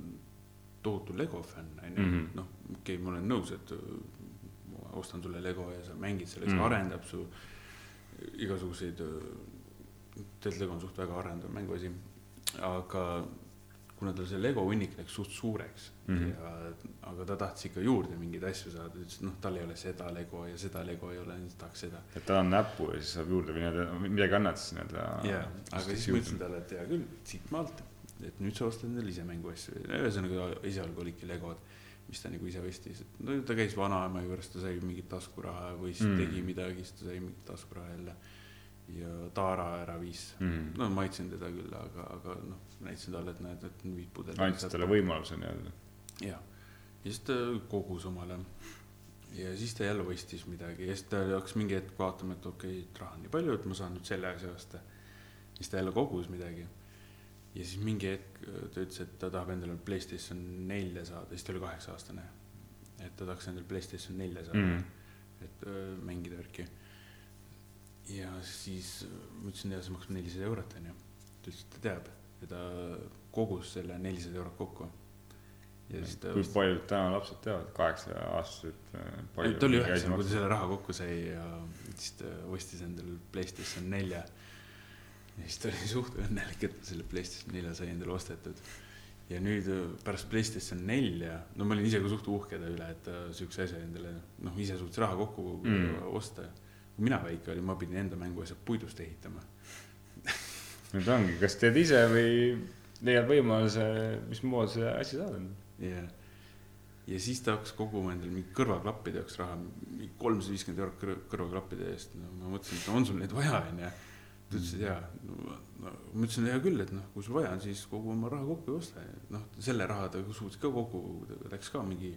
[SPEAKER 2] tohutu Lego fänn, onju
[SPEAKER 1] Mhm..
[SPEAKER 2] noh, okei okay,, ma olen nõus, et äh, ma ostan sulle Lego ja sa mängid sellega,
[SPEAKER 1] Mhm.
[SPEAKER 2] see arendab su igasuguseid, tegelikult Lego on suht väga arendav mänguasi, aga kuna tal see Lego hunnik läks suht suureks mm. -hmm. ja, aga ta tahtis ikka juurde mingeid asju saada, ütles, et noh, tal ei ole seda Lego ja seda Lego ei ole, siis tahaks seda.
[SPEAKER 1] et tal on näpu ja siis saab juurde või nii-öelda midagi annad siis nii-öelda.
[SPEAKER 2] jaa, aga siis ma ütlesin talle, et hea küll, siit maalt, et nüüd sa ostad endale ise mänguasju, ühesõnaga esialgu olidki Legod, mis ta nagu ise ostis, et no ta käis vanaema juures, ta sai mingit taskuraha või siis
[SPEAKER 1] Mm.
[SPEAKER 2] tegi midagi, siis ta sai mingit taskuraha jälle. ja Taara ära viis,
[SPEAKER 1] mm..
[SPEAKER 2] no maitsen teda küll, aga, aga noh, näitasin talle, et näed, et viis pudelit.
[SPEAKER 1] andsid talle võimaluse nii-öelda.
[SPEAKER 2] jah, ja siis ta kogus omale ja siis ta jälle ostis midagi ja siis ta hakkas mingi hetk vaatama, et okei okay,, et raha on nii palju, et ma saan nüüd selle asja osta. siis ta jälle kogus midagi. Ja siis mingi hetk äh, ta ütles, et ta tahab endale Playstation nelja saada, siis ta oli kaheksa aastane. et ta tahaks endale Playstation nelja saada
[SPEAKER 1] Mm.
[SPEAKER 2] mm., et öö, mängida värki. ja siis äh, ma ütlesin, ja see maksab nelisada eurot onju. ta ütles, et ta teab ja ta kogus selle nelisada eurot kokku. ja siis ta
[SPEAKER 1] kui paljud täna lapsed teavad, kaheksa-aastased.
[SPEAKER 2] ei, ta oli üheksane, kui ta selle raha kokku sai ja siis ta ostis endale Playstation nelja. Ja siis ta oli suht õnnelik, et ta selle Playstation nelja sai endale ostetud. ja nüüd öö, pärast Playstation nelja, no ma olin ise ka suht uhke ta üle, et ta siukse asja endale, noh, ise suutis raha kokku
[SPEAKER 1] Mm.
[SPEAKER 2] osta. kui mina väike olin, ma pidin enda mänguasjad puidust ehitama.
[SPEAKER 1] nüüd ongi, kas teed ise või leiad võimaluse, mismoodi see asi saada.
[SPEAKER 2] ja, ja siis ta hakkas koguma endale mingi kõrvaklappide jaoks raha, kolmsada viiskümmend eurot kõrv- kõrvaklappide eest, no ma mõtlesin, et on sul neid vaja, onju. Ta ütles, et jaa ma ütlesin, hea küll, et noh, kui sul vaja on, siis kogu oma raha kokku ja osta, noh, selle raha ta suutis ka kokku läks ka mingi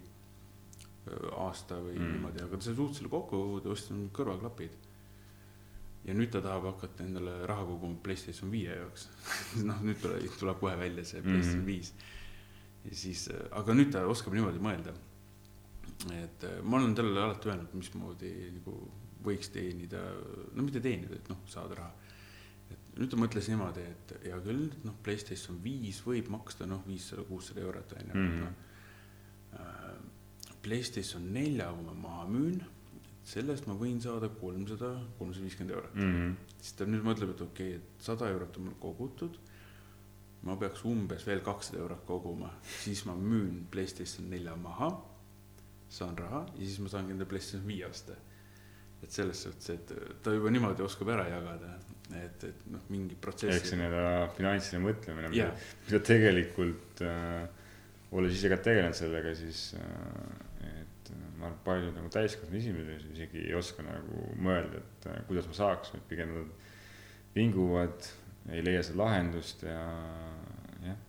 [SPEAKER 2] aasta või
[SPEAKER 1] Mm.
[SPEAKER 2] mm. niimoodi, aga ta suutis selle kokku koguda, ostis kõrvaklapid. ja nüüd ta tahab hakata endale raha koguma Playstation viie jaoks. noh, nüüd tuleb, tuleb kohe välja see Playstation
[SPEAKER 1] Mhm.
[SPEAKER 2] viis ja siis, aga nüüd ta oskab niimoodi mõelda. et ma olen talle alati öelnud, mismoodi nagu võiks teenida, no mitte teenida, et noh, saada raha. Nüüd mõtles niimoodi, et hea küll, noh, Playstation viis võib maksta noh, viissada, kuussada eurot on ju
[SPEAKER 1] Mhm.
[SPEAKER 2] noh. Äh, Playstation nelja, kui ma maha müün, sellest ma võin saada kolmsada, kolmsada viiskümmend eurot
[SPEAKER 1] Mhm.
[SPEAKER 2] siis ta nüüd mõtleb, et okei okay,, et sada eurot on mul kogutud. ma peaks umbes veel kakssada eurot koguma, siis ma müün Playstation nelja maha, saan raha ja siis ma saangi enda Playstation viie osta. et selles suhtes, et ta juba niimoodi oskab ära jagada, et, et noh, mingi
[SPEAKER 1] ehk
[SPEAKER 2] protsessi
[SPEAKER 1] see. nii-öelda finantsiline mõtlemine,
[SPEAKER 2] Jaa.
[SPEAKER 1] mida tegelikult äh,, olles ise ka tegelenud sellega, siis äh, et äh, ma arvan, paljud nagu täiskasvanud inimesed isegi ei oska nagu mõelda, et äh, kuidas ma saaks, vaid pigem nad vinguvad, ei leia seda lahendust ja jah,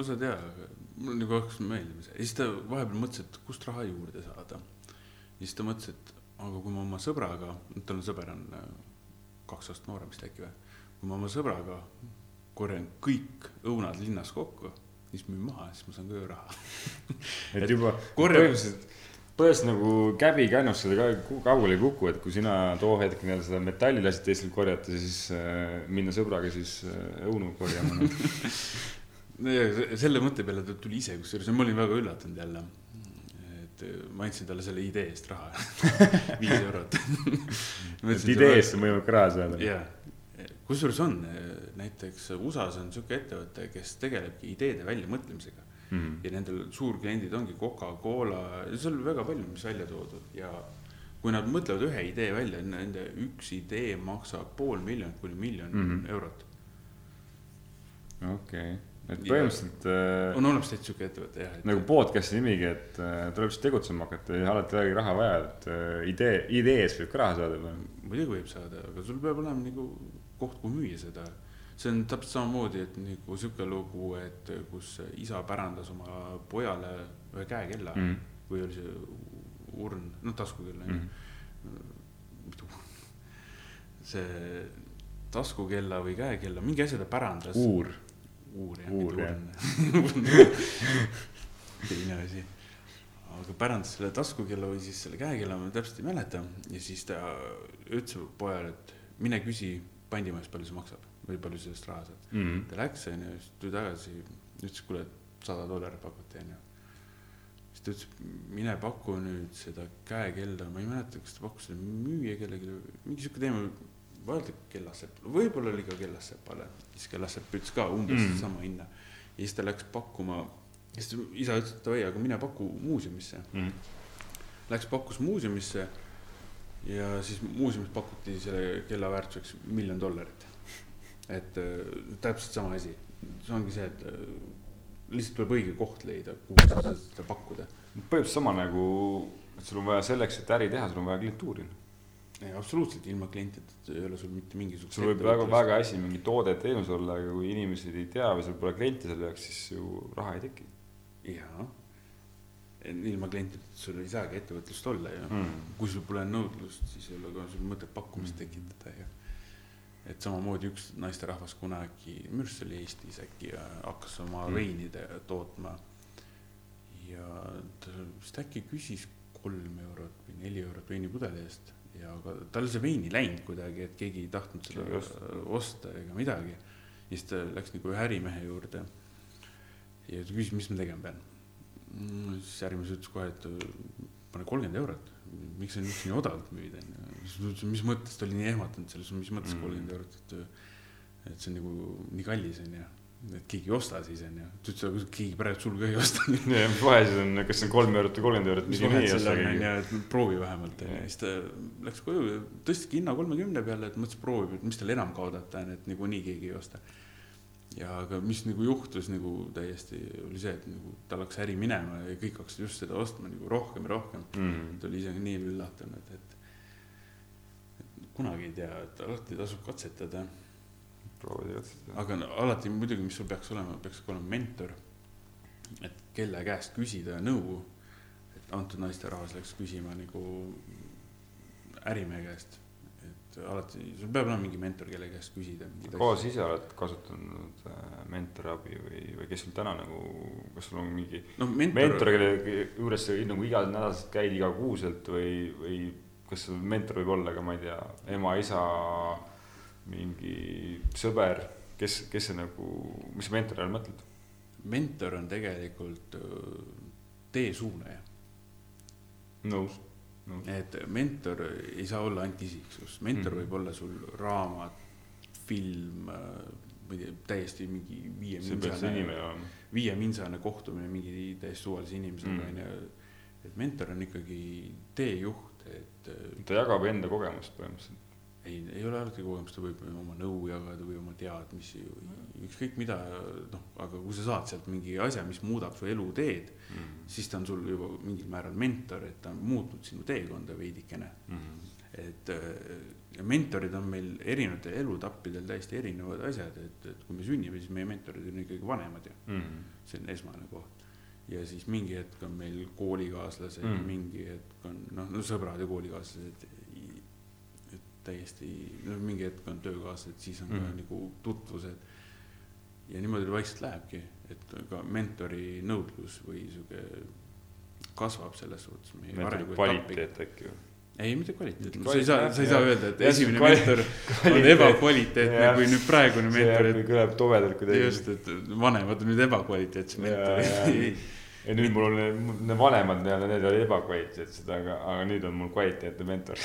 [SPEAKER 2] osad jaa, aga mul nagu hakkas meeldima see ja siis ta vahepeal mõtles, et kust raha juurde saada. ja siis ta mõtles, et aga kui ma oma sõbraga, tal on sõber on äh, kaks aastat noorem vist äkki või, kui ma oma sõbraga korjan kõik õunad linnas kokku, siis müün maha, siis ma saan ka ju raha.
[SPEAKER 1] et juba
[SPEAKER 2] korja-
[SPEAKER 1] põhimõtteliselt, põhimõtteliselt nagu käbi kännust seda ka kaugele ei kuku, et kui sina too hetk nii-öelda seda metalli lasid teistel korjata, siis äh, minna sõbraga siis äh, õunu korjama
[SPEAKER 2] selle mõtte peale ta tuli ise, kusjuures ma olin väga üllatunud jälle. Et ma andsin talle selle idee eest raha viis eurot.
[SPEAKER 1] et idee eest on võimalik raha saada.
[SPEAKER 2] jaa, kusjuures on näiteks USA-s on sihuke ettevõte, kes tegelebki ideede väljamõtlemisega
[SPEAKER 1] Mhm.
[SPEAKER 2] ja nendel suurkliendid ongi Coca-Cola, seal on väga palju, mis välja toodud ja kui nad mõtlevad ühe idee välja, nende üks idee maksab pool miljonit kuni miljon mm. -hmm. eurot.
[SPEAKER 1] okei, et põhimõtteliselt äh,
[SPEAKER 2] on olemas täitsa sihuke ettevõte jah, et
[SPEAKER 1] nagu podcast'i nimigi, et äh, tuleb siis tegutsema hakata ja alati ei olegi raha vaja, et äh, idee, idee eest võib ka raha saada
[SPEAKER 2] muidugi võib saada, aga sul peab olema nagu koht, kuhu müüa seda. see on täpselt samamoodi, et nagu sihuke lugu, et kus isa pärandas oma pojale ühe käekella mm.
[SPEAKER 1] Mhm.
[SPEAKER 2] või oli see urn, noh taskukell on ju
[SPEAKER 1] Mhm..
[SPEAKER 2] see taskukella või käekella, mingi asja ta pärandas.
[SPEAKER 1] uur,
[SPEAKER 2] uur jah,
[SPEAKER 1] Uur,
[SPEAKER 2] mitte
[SPEAKER 1] jah.
[SPEAKER 2] urn. teine asi. aga pärandas selle taskukella või siis selle käekella, ma täpselt ei mäleta. ja siis ta ütles pojale, et mine küsi pandimees, palju see maksab või palju sellest raha saad.
[SPEAKER 1] Mhm.
[SPEAKER 2] ta läks onju, siis tuli tagasi, ütles, kuule, sada dollarit pakuti onju. siis ta ütles, mine paku nüüd seda käekella, ma ei mäleta, kas ta pakkus selle müüja kellelegi, mingi siuke teema, vaata kellassepp, võib-olla oli ka kellassepale, siis kellassepp ütles ka umbes
[SPEAKER 1] Mm.
[SPEAKER 2] mm. sama hinna. ja siis ta läks pakkuma, siis isa ütles, et davai, aga mine paku muuseumisse.
[SPEAKER 1] mm..
[SPEAKER 2] Läks pakkus muuseumisse ja siis muuseumis pakuti selle kella väärtuseks miljon dollarit. et äh, täpselt sama asi, see ongi see, et äh, lihtsalt tuleb õige koht leida, kuhu sa saad seda pakkuda.
[SPEAKER 1] põhimõtteliselt sama nagu, et sul on vaja selleks, et äri teha, sul on vaja klientuuri.
[SPEAKER 2] Absoluutselt ilma klientideta ei ole sul mitte mingisugust.
[SPEAKER 1] sul võib väga, väga hästi mingi toode, teenus olla, aga kui inimesed ei tea või sul pole kliente selle jaoks, siis ju raha ei teki
[SPEAKER 2] jaa, ilma klientideta sul ei saagi ettevõtlust olla ju
[SPEAKER 1] mm..
[SPEAKER 2] kui sul pole nõudlust, siis ei ole ka sul mõtet pakkumist
[SPEAKER 1] Mm.
[SPEAKER 2] tekitada ja et samamoodi üks naisterahvas kunagi, minu arust see oli Eestis äkki, hakkas oma
[SPEAKER 1] mm.
[SPEAKER 2] veini tootma. ja ta vist äkki küsis kolm eurot või neli eurot veinipudeli eest ja aga tal see vein ei läinud kuidagi, et keegi ei tahtnud seda
[SPEAKER 1] osta.
[SPEAKER 2] osta ega midagi. ja siis ta läks nagu ühe ärimehe juurde ja ta küsis, mis ma tegema pean mm,. siis ärimees ütles kohe, et pane kolmkümmend eurot, miks sa nüüd nii odavalt müüd, onju. siis ta ütles, mis mõttes, ta oli nii ehmatanud selles, mis mõttes
[SPEAKER 1] Mm.
[SPEAKER 2] kolmkümmend eurot, et, et see on nagu nii kallis, onju. Et keegi ei osta siis, onju. ta ütles, aga keegi praegu sul ka ei osta.
[SPEAKER 1] ja mis vahe siis on, kas see on kolm eurot või kolmkümmend eurot,
[SPEAKER 2] mis vahet seal on, onju, et proovi vähemalt, onju. siis ta läks koju ja tõstiski hinna kolmekümne peale, et mõtles, proovib, et mis tal enam kaotada on, et niikuinii keegi ei osta. ja aga mis nagu juhtus nagu täiesti oli see, et nagu tal hakkas äri minema ja kõik hakkasid just seda ostma nagu rohkem ja rohkem.
[SPEAKER 1] Mm.
[SPEAKER 2] ta oli ise ka nii üllatunud, et, et kunagi ei tea, et alati tasub katsetada,
[SPEAKER 1] proovida katsetada.
[SPEAKER 2] aga no, alati muidugi, mis sul peaks olema, peaks olema mentor. et kelle käest küsida nõu, et antud naisterahvas läks küsima nagu ärimehe käest, et alati, sul peab olema mingi mentor, kelle käest küsida.
[SPEAKER 1] kaua sa ise oled kasutanud äh, mentori abi või, või kes sul täna nagu, kas sul on mingi
[SPEAKER 2] noh,
[SPEAKER 1] mentor,
[SPEAKER 2] mentor,
[SPEAKER 1] kelle juures sa nagu iganädalaselt käid igakuuselt või, või kas sul mentor võib olla ka, ma ei tea, ema, isa, mingi sõber, kes, kes see nagu, mis sa mentori all mõtled?
[SPEAKER 2] mentor on tegelikult öö, teesuunaja.
[SPEAKER 1] nõus, nõus.
[SPEAKER 2] et mentor ei saa olla ainult isiksus, mentor
[SPEAKER 1] Mhm.
[SPEAKER 2] mm. võib olla sul raamat, film, ma ei tea, täiesti mingi viieminsane,
[SPEAKER 1] inimene olema.
[SPEAKER 2] viieminsane kohtumine mingi täiesti suvalise inimesega
[SPEAKER 1] Mm.
[SPEAKER 2] onju. et mentor on ikkagi teejuht, et äh,
[SPEAKER 1] ta jagab enda kogemust põhimõtteliselt.
[SPEAKER 2] ei, ei ole alati kogemust, ta võib oma nõu jagada või oma teadmisi, ükskõik mida, noh, aga kui sa saad sealt mingi asja, mis muudab su eluteed,
[SPEAKER 1] Mm.
[SPEAKER 2] siis ta on sul juba mingil määral mentor, et ta on muutnud sinu teekonda veidikene
[SPEAKER 1] Mm.
[SPEAKER 2] et äh, mentorid on meil erinevatel elutappidel täiesti erinevad asjad, et, et kui me sünnime, siis meie mentorid on ikkagi vanemad ju,
[SPEAKER 1] Mm.
[SPEAKER 2] see on esmane koht. ja siis mingi hetk on meil koolikaaslased
[SPEAKER 1] Mm.
[SPEAKER 2] mm., mingi hetk on noh, no sõbrad ja koolikaaslased. täiesti, no mingi hetk on töökaaslased, siis on mm.
[SPEAKER 1] Mm.
[SPEAKER 2] ka nagu tutvused. ja niimoodi vaikselt lähebki, et ka mentori nõudlus või sihuke kasvab selles suhtes.
[SPEAKER 1] kvaliteet äkki või?
[SPEAKER 2] ei, mitte kvaliteet, sa ei saa, sa ei saa öelda, et
[SPEAKER 1] Jah,
[SPEAKER 2] esimene
[SPEAKER 1] kvali-
[SPEAKER 2] mentor on ebakvaliteetne kui nüüd praegune
[SPEAKER 1] see
[SPEAKER 2] mentor,
[SPEAKER 1] jah, kõlab tobedalt kuidagi.
[SPEAKER 2] just, et vanemad on nüüd ebakvaliteetsed
[SPEAKER 1] ja, ja,
[SPEAKER 2] mentorid.
[SPEAKER 1] ja nüüd mul on need, vanemad nii-öelda, need olid ebakvaliteetsed, aga, aga nüüd on mul kvaliteetne mentor.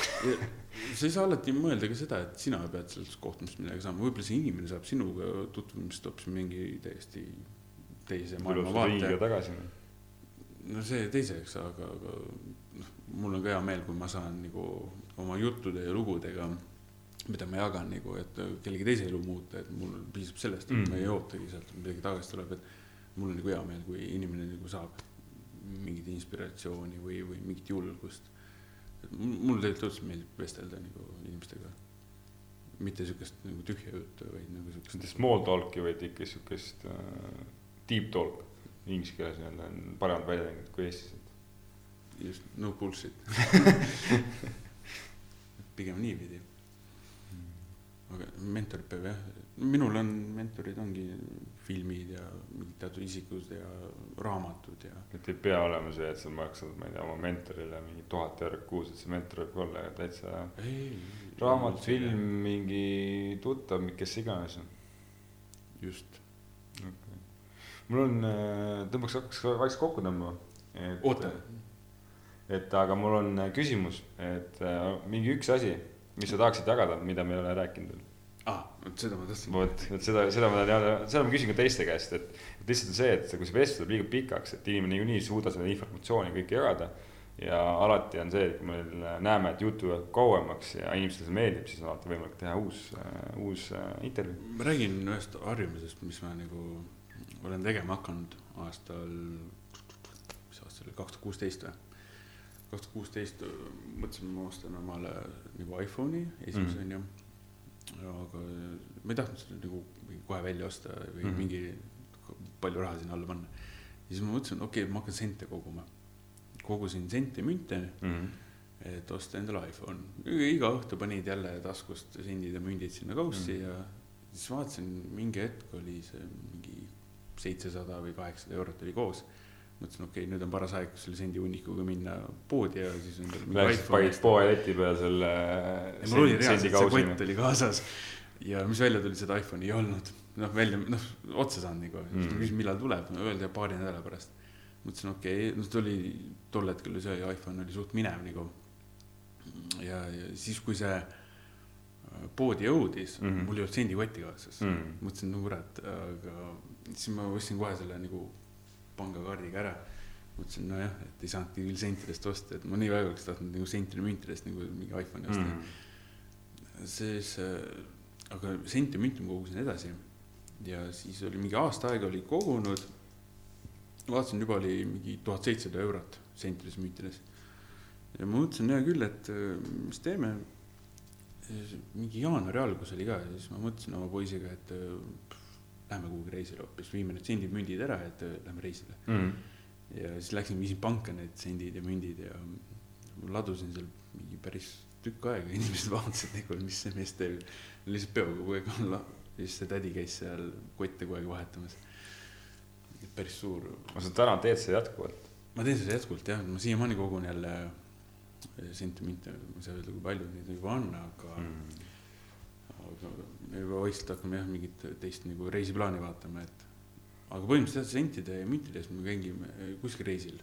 [SPEAKER 2] sa ei saa alati mõelda ka seda, et sina pead sellest kohtumisest midagi saama, võib-olla see inimene saab sinuga tutvumist hoopis mingi täiesti teise maailmavaate
[SPEAKER 1] tagasi.
[SPEAKER 2] no see teiseks, aga, aga noh, mul on ka hea meel, kui ma saan nagu oma juttude ja lugudega, mida ma jagan nagu, et kellegi teise elu muuta, et mul piisab sellest, et
[SPEAKER 1] Mm.
[SPEAKER 2] ma ei ootagi sealt, midagi tagasi tuleb, et mul on nagu hea meel, kui inimene nagu saab mingit inspiratsiooni või, või mingit julgust. mulle tegelikult õudselt meeldib vestelda nagu inimestega. mitte siukest nagu tühja juttu, vaid nagu
[SPEAKER 1] mitte
[SPEAKER 2] siukest.
[SPEAKER 1] small talk'i, vaid ikka siukest äh, deep talk. Inglise keeles nii-öelda on paremad väljendid kui Eestis.
[SPEAKER 2] just no bullshit. pigem niipidi. aga mentorid peab jah, minul on mentorid ongi filmid ja mingid teatud isikud ja raamatud ja.
[SPEAKER 1] et ei pea olema see, et sa maksad, ma ei tea, oma mentorile mingi tuhat eurot kuus, et see mentor võib olla täitsa raamat, film, mingi tuttav, kes iganes.
[SPEAKER 2] just,
[SPEAKER 1] mul on, tõmbaks, hakkaks vaikselt kokku tõmbama.
[SPEAKER 2] oota,
[SPEAKER 1] et aga mul on äh, küsimus, et äh, mingi üks asi, mis sa tahaksid jagada, mida me ei ole rääkinud veel.
[SPEAKER 2] aa, vot seda ma tahtsin.
[SPEAKER 1] vot, vot seda, seda ma tean, seda ma küsin ka teiste käest, et, et lihtsalt on see, et kui see vestlus läheb liiga pikaks, et inimene niikuinii ei suuda seda informatsiooni kõike jagada. ja alati on see, et kui me näeme, et jutt jääb kauemaks ja inimestele see meeldib, siis on alati võimalik teha uus, uus äh, intervjuu.
[SPEAKER 2] ma räägin ühest harjumusest, mis ma nagu olen tegema hakanud aastal, mis aasta oli, kaks tuhat kuusteist või? kaks tuhat kuusteist mõtlesin, ma ostan omale nagu iPhone'i esimese onju mm.. Aga ma ei tahtnud seda nagu mingi kohe välja osta või mm. -hmm. mingi palju raha sinna alla panna. ja siis ma mõtlesin, okei okay,, ma hakkan sente koguma. kogusin sente, münte,
[SPEAKER 1] Mhm.
[SPEAKER 2] et osta endale iPhone. iga õhtu panid jälle taskust sendid ja mündid sinna kaussi mm. ja siis vaatasin, mingi hetk oli see mingi seitsesada või kaheksasada eurot oli koos. mõtlesin, okei okay,, nüüd on paras aeg selle sendi hunnikuga minna poodi ja siis endale
[SPEAKER 1] Läksid panid poe leti peale selle.
[SPEAKER 2] mul oli reaalselt see kott oli kaasas ja mis välja tuli, seda iPhone'i ei olnud. noh, välja, noh, otsa saanud nagu mm.,
[SPEAKER 1] Mm.
[SPEAKER 2] küsin, millal tuleb, öeldi paari nädala pärast. mõtlesin, okei okay,, no see oli, tol hetkel oli see iPhone oli suht minev nagu. ja, ja siis, kui see äh, poodi jõudis mm. -hmm. mul ei olnud sendikotti kaasas mm.
[SPEAKER 1] Mm..
[SPEAKER 2] mõtlesin, no kurat, aga siis ma ostsin kohe selle nagu pangakaardiga ära mõtlesin, nojah, et ei saanudki küll sentidest osta, et ma nii väga oleks tahtnud nagu sentide müntidest nagu mingi iPhone'i osta mm.. Siis äh,, aga senti ja münti ma kogusin edasi ja siis oli mingi aasta aega oli kogunud. vaatasin, juba oli mingi tuhat seitsesada eurot sentides, müntides. ja ma mõtlesin hea küll, et äh, mis teeme. mingi jaanuari algus oli ka ja siis ma mõtlesin oma poisiga, et äh, lähme kuhugi reisile hoopis, viime need sendid-mündid ära, et äh, lähme reisile.
[SPEAKER 1] Mm.
[SPEAKER 2] ja siis läksin, viisin panka need sendid ja mündid ja ladusin seal mingi päris tükk aega, inimesed vaatasid nagu, mis see mees teeb. lihtsalt peoga kogu aeg olla, siis see tädi käis seal kotte kogu aeg vahetamas. päris suur,
[SPEAKER 1] ma sa täna teed seda jätkuvalt.
[SPEAKER 2] ma teen seda jätkuvalt jah, ma siiamaani kogun jälle sentimente, ma ei saa öelda, kui palju neid juba on, aga mm., aga me juba vaikselt hakkame jah, mingit teist nagu reisiplaani vaatama, et aga põhimõtteliselt jah, sentide ja müntide eest me käime kuskil reisil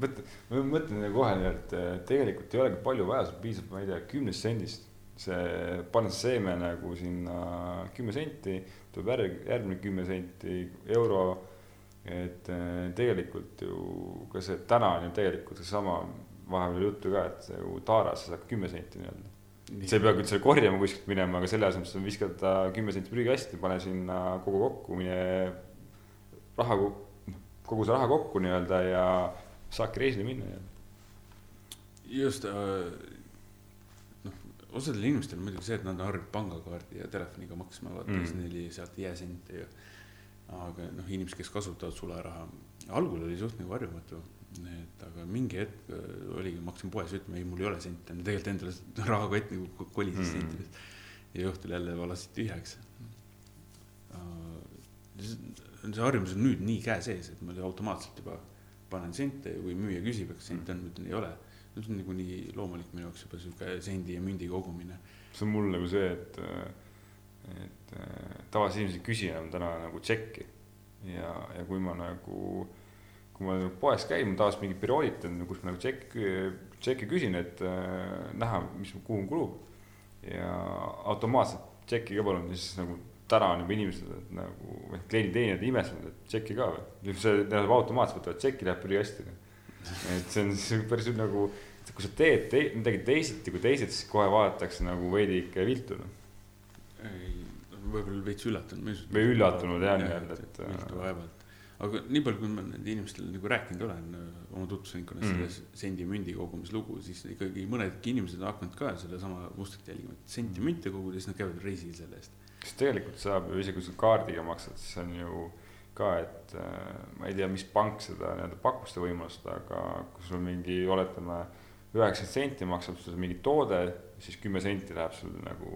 [SPEAKER 1] mõtle, ma mõtlen nagu kohe nii, et eh, tegelikult ei olegi palju vaja, sul piisab, ma ei tea, kümnest sendist. see, paned seeme nagu sinna kümme senti, tuleb järg, järgmine kümme senti, euro. et eh, tegelikult ju ka see täna on ju tegelikult seesama, vahepeal juttu ka, et ju taaras saab kümme senti nii-öelda. Sa ei pea küll selle korjama kuskilt minema, aga selle asemel sa viskad ta kümme senti prügikasti, pane sinna kogu kokku, mine raha, kogu see raha kokku nii-öelda ja saabki reisile minna nii-öelda.
[SPEAKER 2] just äh, noh, osadel inimestel on muidugi see, et nad on harjunud pangakaardi ja telefoniga maksma, vaata
[SPEAKER 1] Mm.
[SPEAKER 2] siis neil ei sealt ei jää sente ju. aga noh, inimesed, kes kasutavad sularaha, algul oli suht nagu harjumatu, et aga mingi hetk äh, oligi, ma hakkasin poes ütlema, ei, mul ei ole sente, tegelikult endale rahakott nagu ko- kolises
[SPEAKER 1] Mm.
[SPEAKER 2] mm. sentidest. ja õhtul jälle valasid tühjaks. see harjumus on nüüd nii käe sees, et ma automaatselt juba panen sente ja kui müüja küsib, kas sente on, ma ütlen ei ole. see on nagu nii loomulik minu jaoks juba sihuke sendi ja mündi kogumine.
[SPEAKER 1] see on mul nagu see, et, et äh, tavaliselt inimesed ei küsi enam täna nagu tšekki. ja, ja kui ma nagu, kui ma nagu poes käin, ma tavaliselt mingi periooditan, kus ma nagu tšekki, tšekki küsin, et äh, näha, mis, kuhu mul kulub. ja automaatselt tšekki ka palun, siis nagu täna on juba inimesed et nagu, klienditeenijad imestavad, et tšekki ka või. see tähendab automaatselt võtavad tšekki, läheb prügikasti. et see on siis päris nagu, kui sa teed te, midagi teisiti kui teised, siis kohe vaadatakse nagu veidi ikka viltu noh.
[SPEAKER 2] võib-olla veits üllatunud.
[SPEAKER 1] Või üllatunud, jah, nii-öelda, et, äh,
[SPEAKER 2] viltu vaevalt. Aga nii palju, kui ma nende inimestele nagu rääkinud olen äh, oma tutvusringkonnas
[SPEAKER 1] Mm.
[SPEAKER 2] sellest sendi-mündi kogumislugu, siis ikkagi mõnedki inimesed on hakanud ka sedasama mustrit jälgima, et senti
[SPEAKER 1] Mm.
[SPEAKER 2] koguda, siis nad käivad reisil selle eest.
[SPEAKER 1] sest tegelikult saab ju isegi kui sa kaardiga maksad, siis on ju ka, et äh, ma ei tea, mis pank seda nii-öelda pakub seda võimalust, aga kui sul mingi, oletame, üheksakümmend senti maksab sul mingi toode, siis kümme senti läheb sul nagu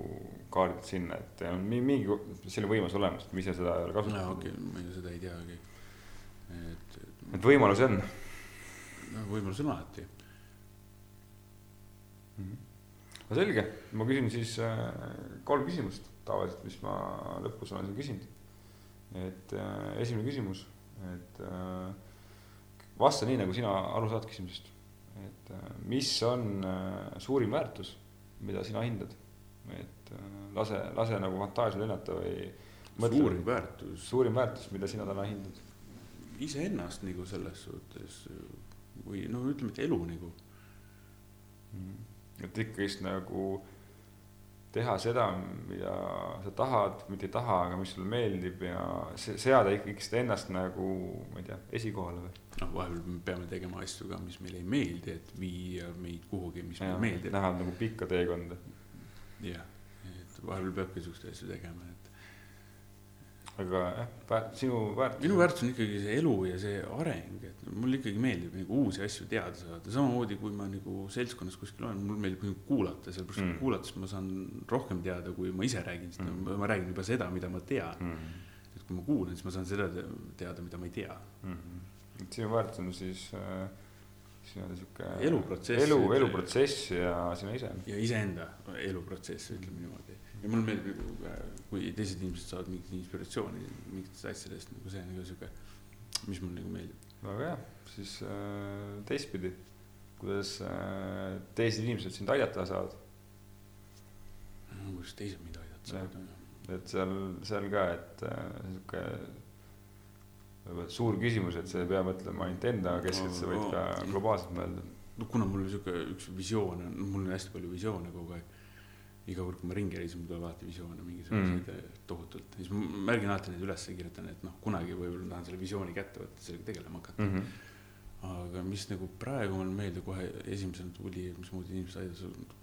[SPEAKER 1] kaardilt sinna, et on mi- mingi selline võimalus olemas, ma ise seda ei ole
[SPEAKER 2] no
[SPEAKER 1] kasutanud
[SPEAKER 2] okei okay,, ma seda ei teagi. et,
[SPEAKER 1] et võimalusi on.
[SPEAKER 2] no võimalus on alati.
[SPEAKER 1] no selge, ma küsin siis äh, kolm küsimust tavaliselt, mis ma lõpus olen siin küsinud. et äh, esimene küsimus, et äh, vasta nii, nagu sina aru saad küsimusest. et äh, mis on äh, suurim väärtus, mida sina hindad et äh, lase, lase nagu fantaasial lennata või
[SPEAKER 2] suurim väärtus
[SPEAKER 1] suurim väärtus, mida sina täna hindad.
[SPEAKER 2] Iseennast nagu selles suhtes või no ütleme, et elu nagu.
[SPEAKER 1] et ikkagist nagu teha seda, mida sa tahad, mitte ei taha, aga mis sulle meeldib ja se- seada ikkagist ennast nagu, ma ei tea, esikohale või.
[SPEAKER 2] noh, vahepeal me peame tegema asju ka, mis meile ei meeldi, et viia meid kuhugi, mis meile meeldib.
[SPEAKER 1] näha nagu pikka teekonda.
[SPEAKER 2] jah, et vahepeal peabki siukseid asju tegema, et
[SPEAKER 1] aga jah, väärt-, sinu väärtus.
[SPEAKER 2] minu väärtus on ikkagi see elu ja see areng, et mulle ikkagi meeldib nagu uusi asju teada saada, samamoodi kui ma nagu seltskonnas kuskil olen, mulle meeldib nagu kuulata, sellepärast
[SPEAKER 1] Mm.
[SPEAKER 2] mm. kuulates ma saan rohkem teada, kui ma ise räägin, sest
[SPEAKER 1] Mm.
[SPEAKER 2] mm. ma räägin juba seda, mida ma tean.
[SPEAKER 1] mm.
[SPEAKER 2] et kui ma kuulan, siis ma saan seda te- teada, mida ma ei tea.
[SPEAKER 1] -hmm. et sinu väärtus on siis äh, nii-öelda sihuke.
[SPEAKER 2] Eluprotsess.
[SPEAKER 1] elu, eluprotsess ja sina ise.
[SPEAKER 2] ja iseenda eluprotsess, ütleme niimoodi. Ja mulle meeldib nagu, kui teised inimesed saavad mingit inspiratsiooni mingitest asjadest, nagu see on nagu sihuke, mis mulle nagu meeldib.
[SPEAKER 1] väga hea, siis äh, teistpidi, kuidas äh, teised inimesed sind aidata saavad,
[SPEAKER 2] kuidas teised mind aidata saavad.
[SPEAKER 1] et seal, seal ka, et äh, sihuke võib-olla suur küsimus, et sa ei pea mõtlema ainult enda keskelt, sa võid ka globaalselt mõelda.
[SPEAKER 2] no kuna mul sihuke üks visioon on, mul on hästi palju visioone kogu aeg. Iga kord, kui ma ringi reisin, mul tuleb alati visioone mingisuguseid mm. tohutult, siis ma märgin alati neid üles ja kirjutan, et noh, kunagi võib-olla tahan selle visiooni kätte võtta, sellega tegelema hakata
[SPEAKER 1] Mm
[SPEAKER 2] mm.
[SPEAKER 1] -hmm.
[SPEAKER 2] aga mis nagu praegu mulle meeldib kohe esimesena tuli, mismoodi inimesed aitasid,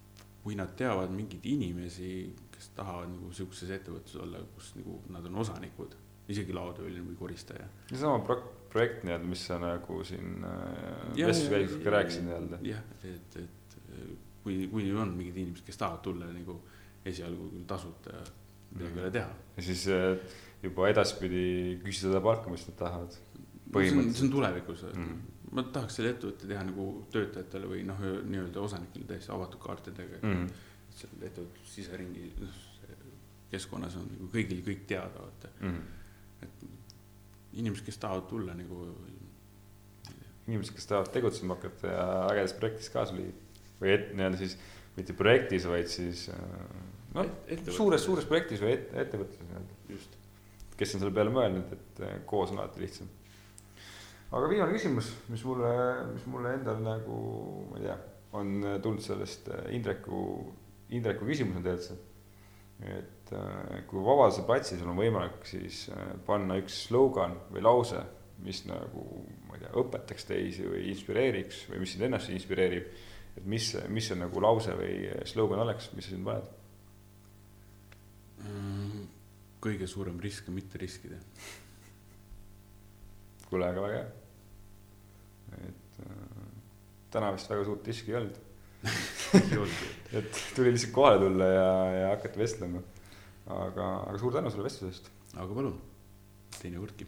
[SPEAKER 2] kui nad teavad mingeid inimesi, kes tahavad nagu sihukeses ettevõtluses olla, kus nagu nad on osanikud, isegi laotööline või koristaja.
[SPEAKER 1] seesama pro-, projekt nii-öelda, mis sa nagu siin äh, vestluskäigus ka rääkisid nii-öelda.
[SPEAKER 2] jah, et, et kui, kui on mingid inimesed, kes tahavad tulla nagu esialgu küll tasuta ja midagi ei ole teha.
[SPEAKER 1] ja siis äh, juba edaspidi küsida seda palka, mis nad tahavad.
[SPEAKER 2] see on, see on tulevikus
[SPEAKER 1] Mm.
[SPEAKER 2] mm.. ma tahaks selle ettevõtte teha nagu töötajatele või noh, nii-öelda osanikele täiesti avatud kaartidega
[SPEAKER 1] Mm.
[SPEAKER 2] mm.. seal ettevõtte siseringi noh, keskkonnas on nagu kõigil kõik teada, vaata.
[SPEAKER 1] Mm.
[SPEAKER 2] inimesed, kes tahavad tulla nagu,
[SPEAKER 1] inimesed, kes tahavad tegutsema hakata ja ägedas projektis kaasa lüüa. Või et nii-öelda siis mitte projektis, vaid siis äh, noh, suures, suures projektis või et, ettevõtluses nii-öelda.
[SPEAKER 2] just.
[SPEAKER 1] kes on selle peale mõelnud, et äh, koos on alati lihtsam. aga viimane küsimus, mis mulle, mis mulle endal nagu, ma ei tea, on tulnud sellest äh, Indreku, Indreku küsimusena tegelikult see. et kui Vabaduse platsil sul on võimalik siis panna üks slogan või lause, mis nagu, ma ei tea, õpetaks teisi või inspireeriks või mis sind ennast inspireerib. Et mis, mis see nagu lause või slogan oleks, mis sa sinna paned?
[SPEAKER 2] Mm, kõige suurem risk on mitte riskida.
[SPEAKER 1] kuule, aga väga hea. et äh, täna vist väga suurt riski ei olnud, et tuli lihtsalt kohale tulla ja, ja hakata vestlema. aga, aga suur tänu selle vestluse eest.
[SPEAKER 2] aga palun, teinekordki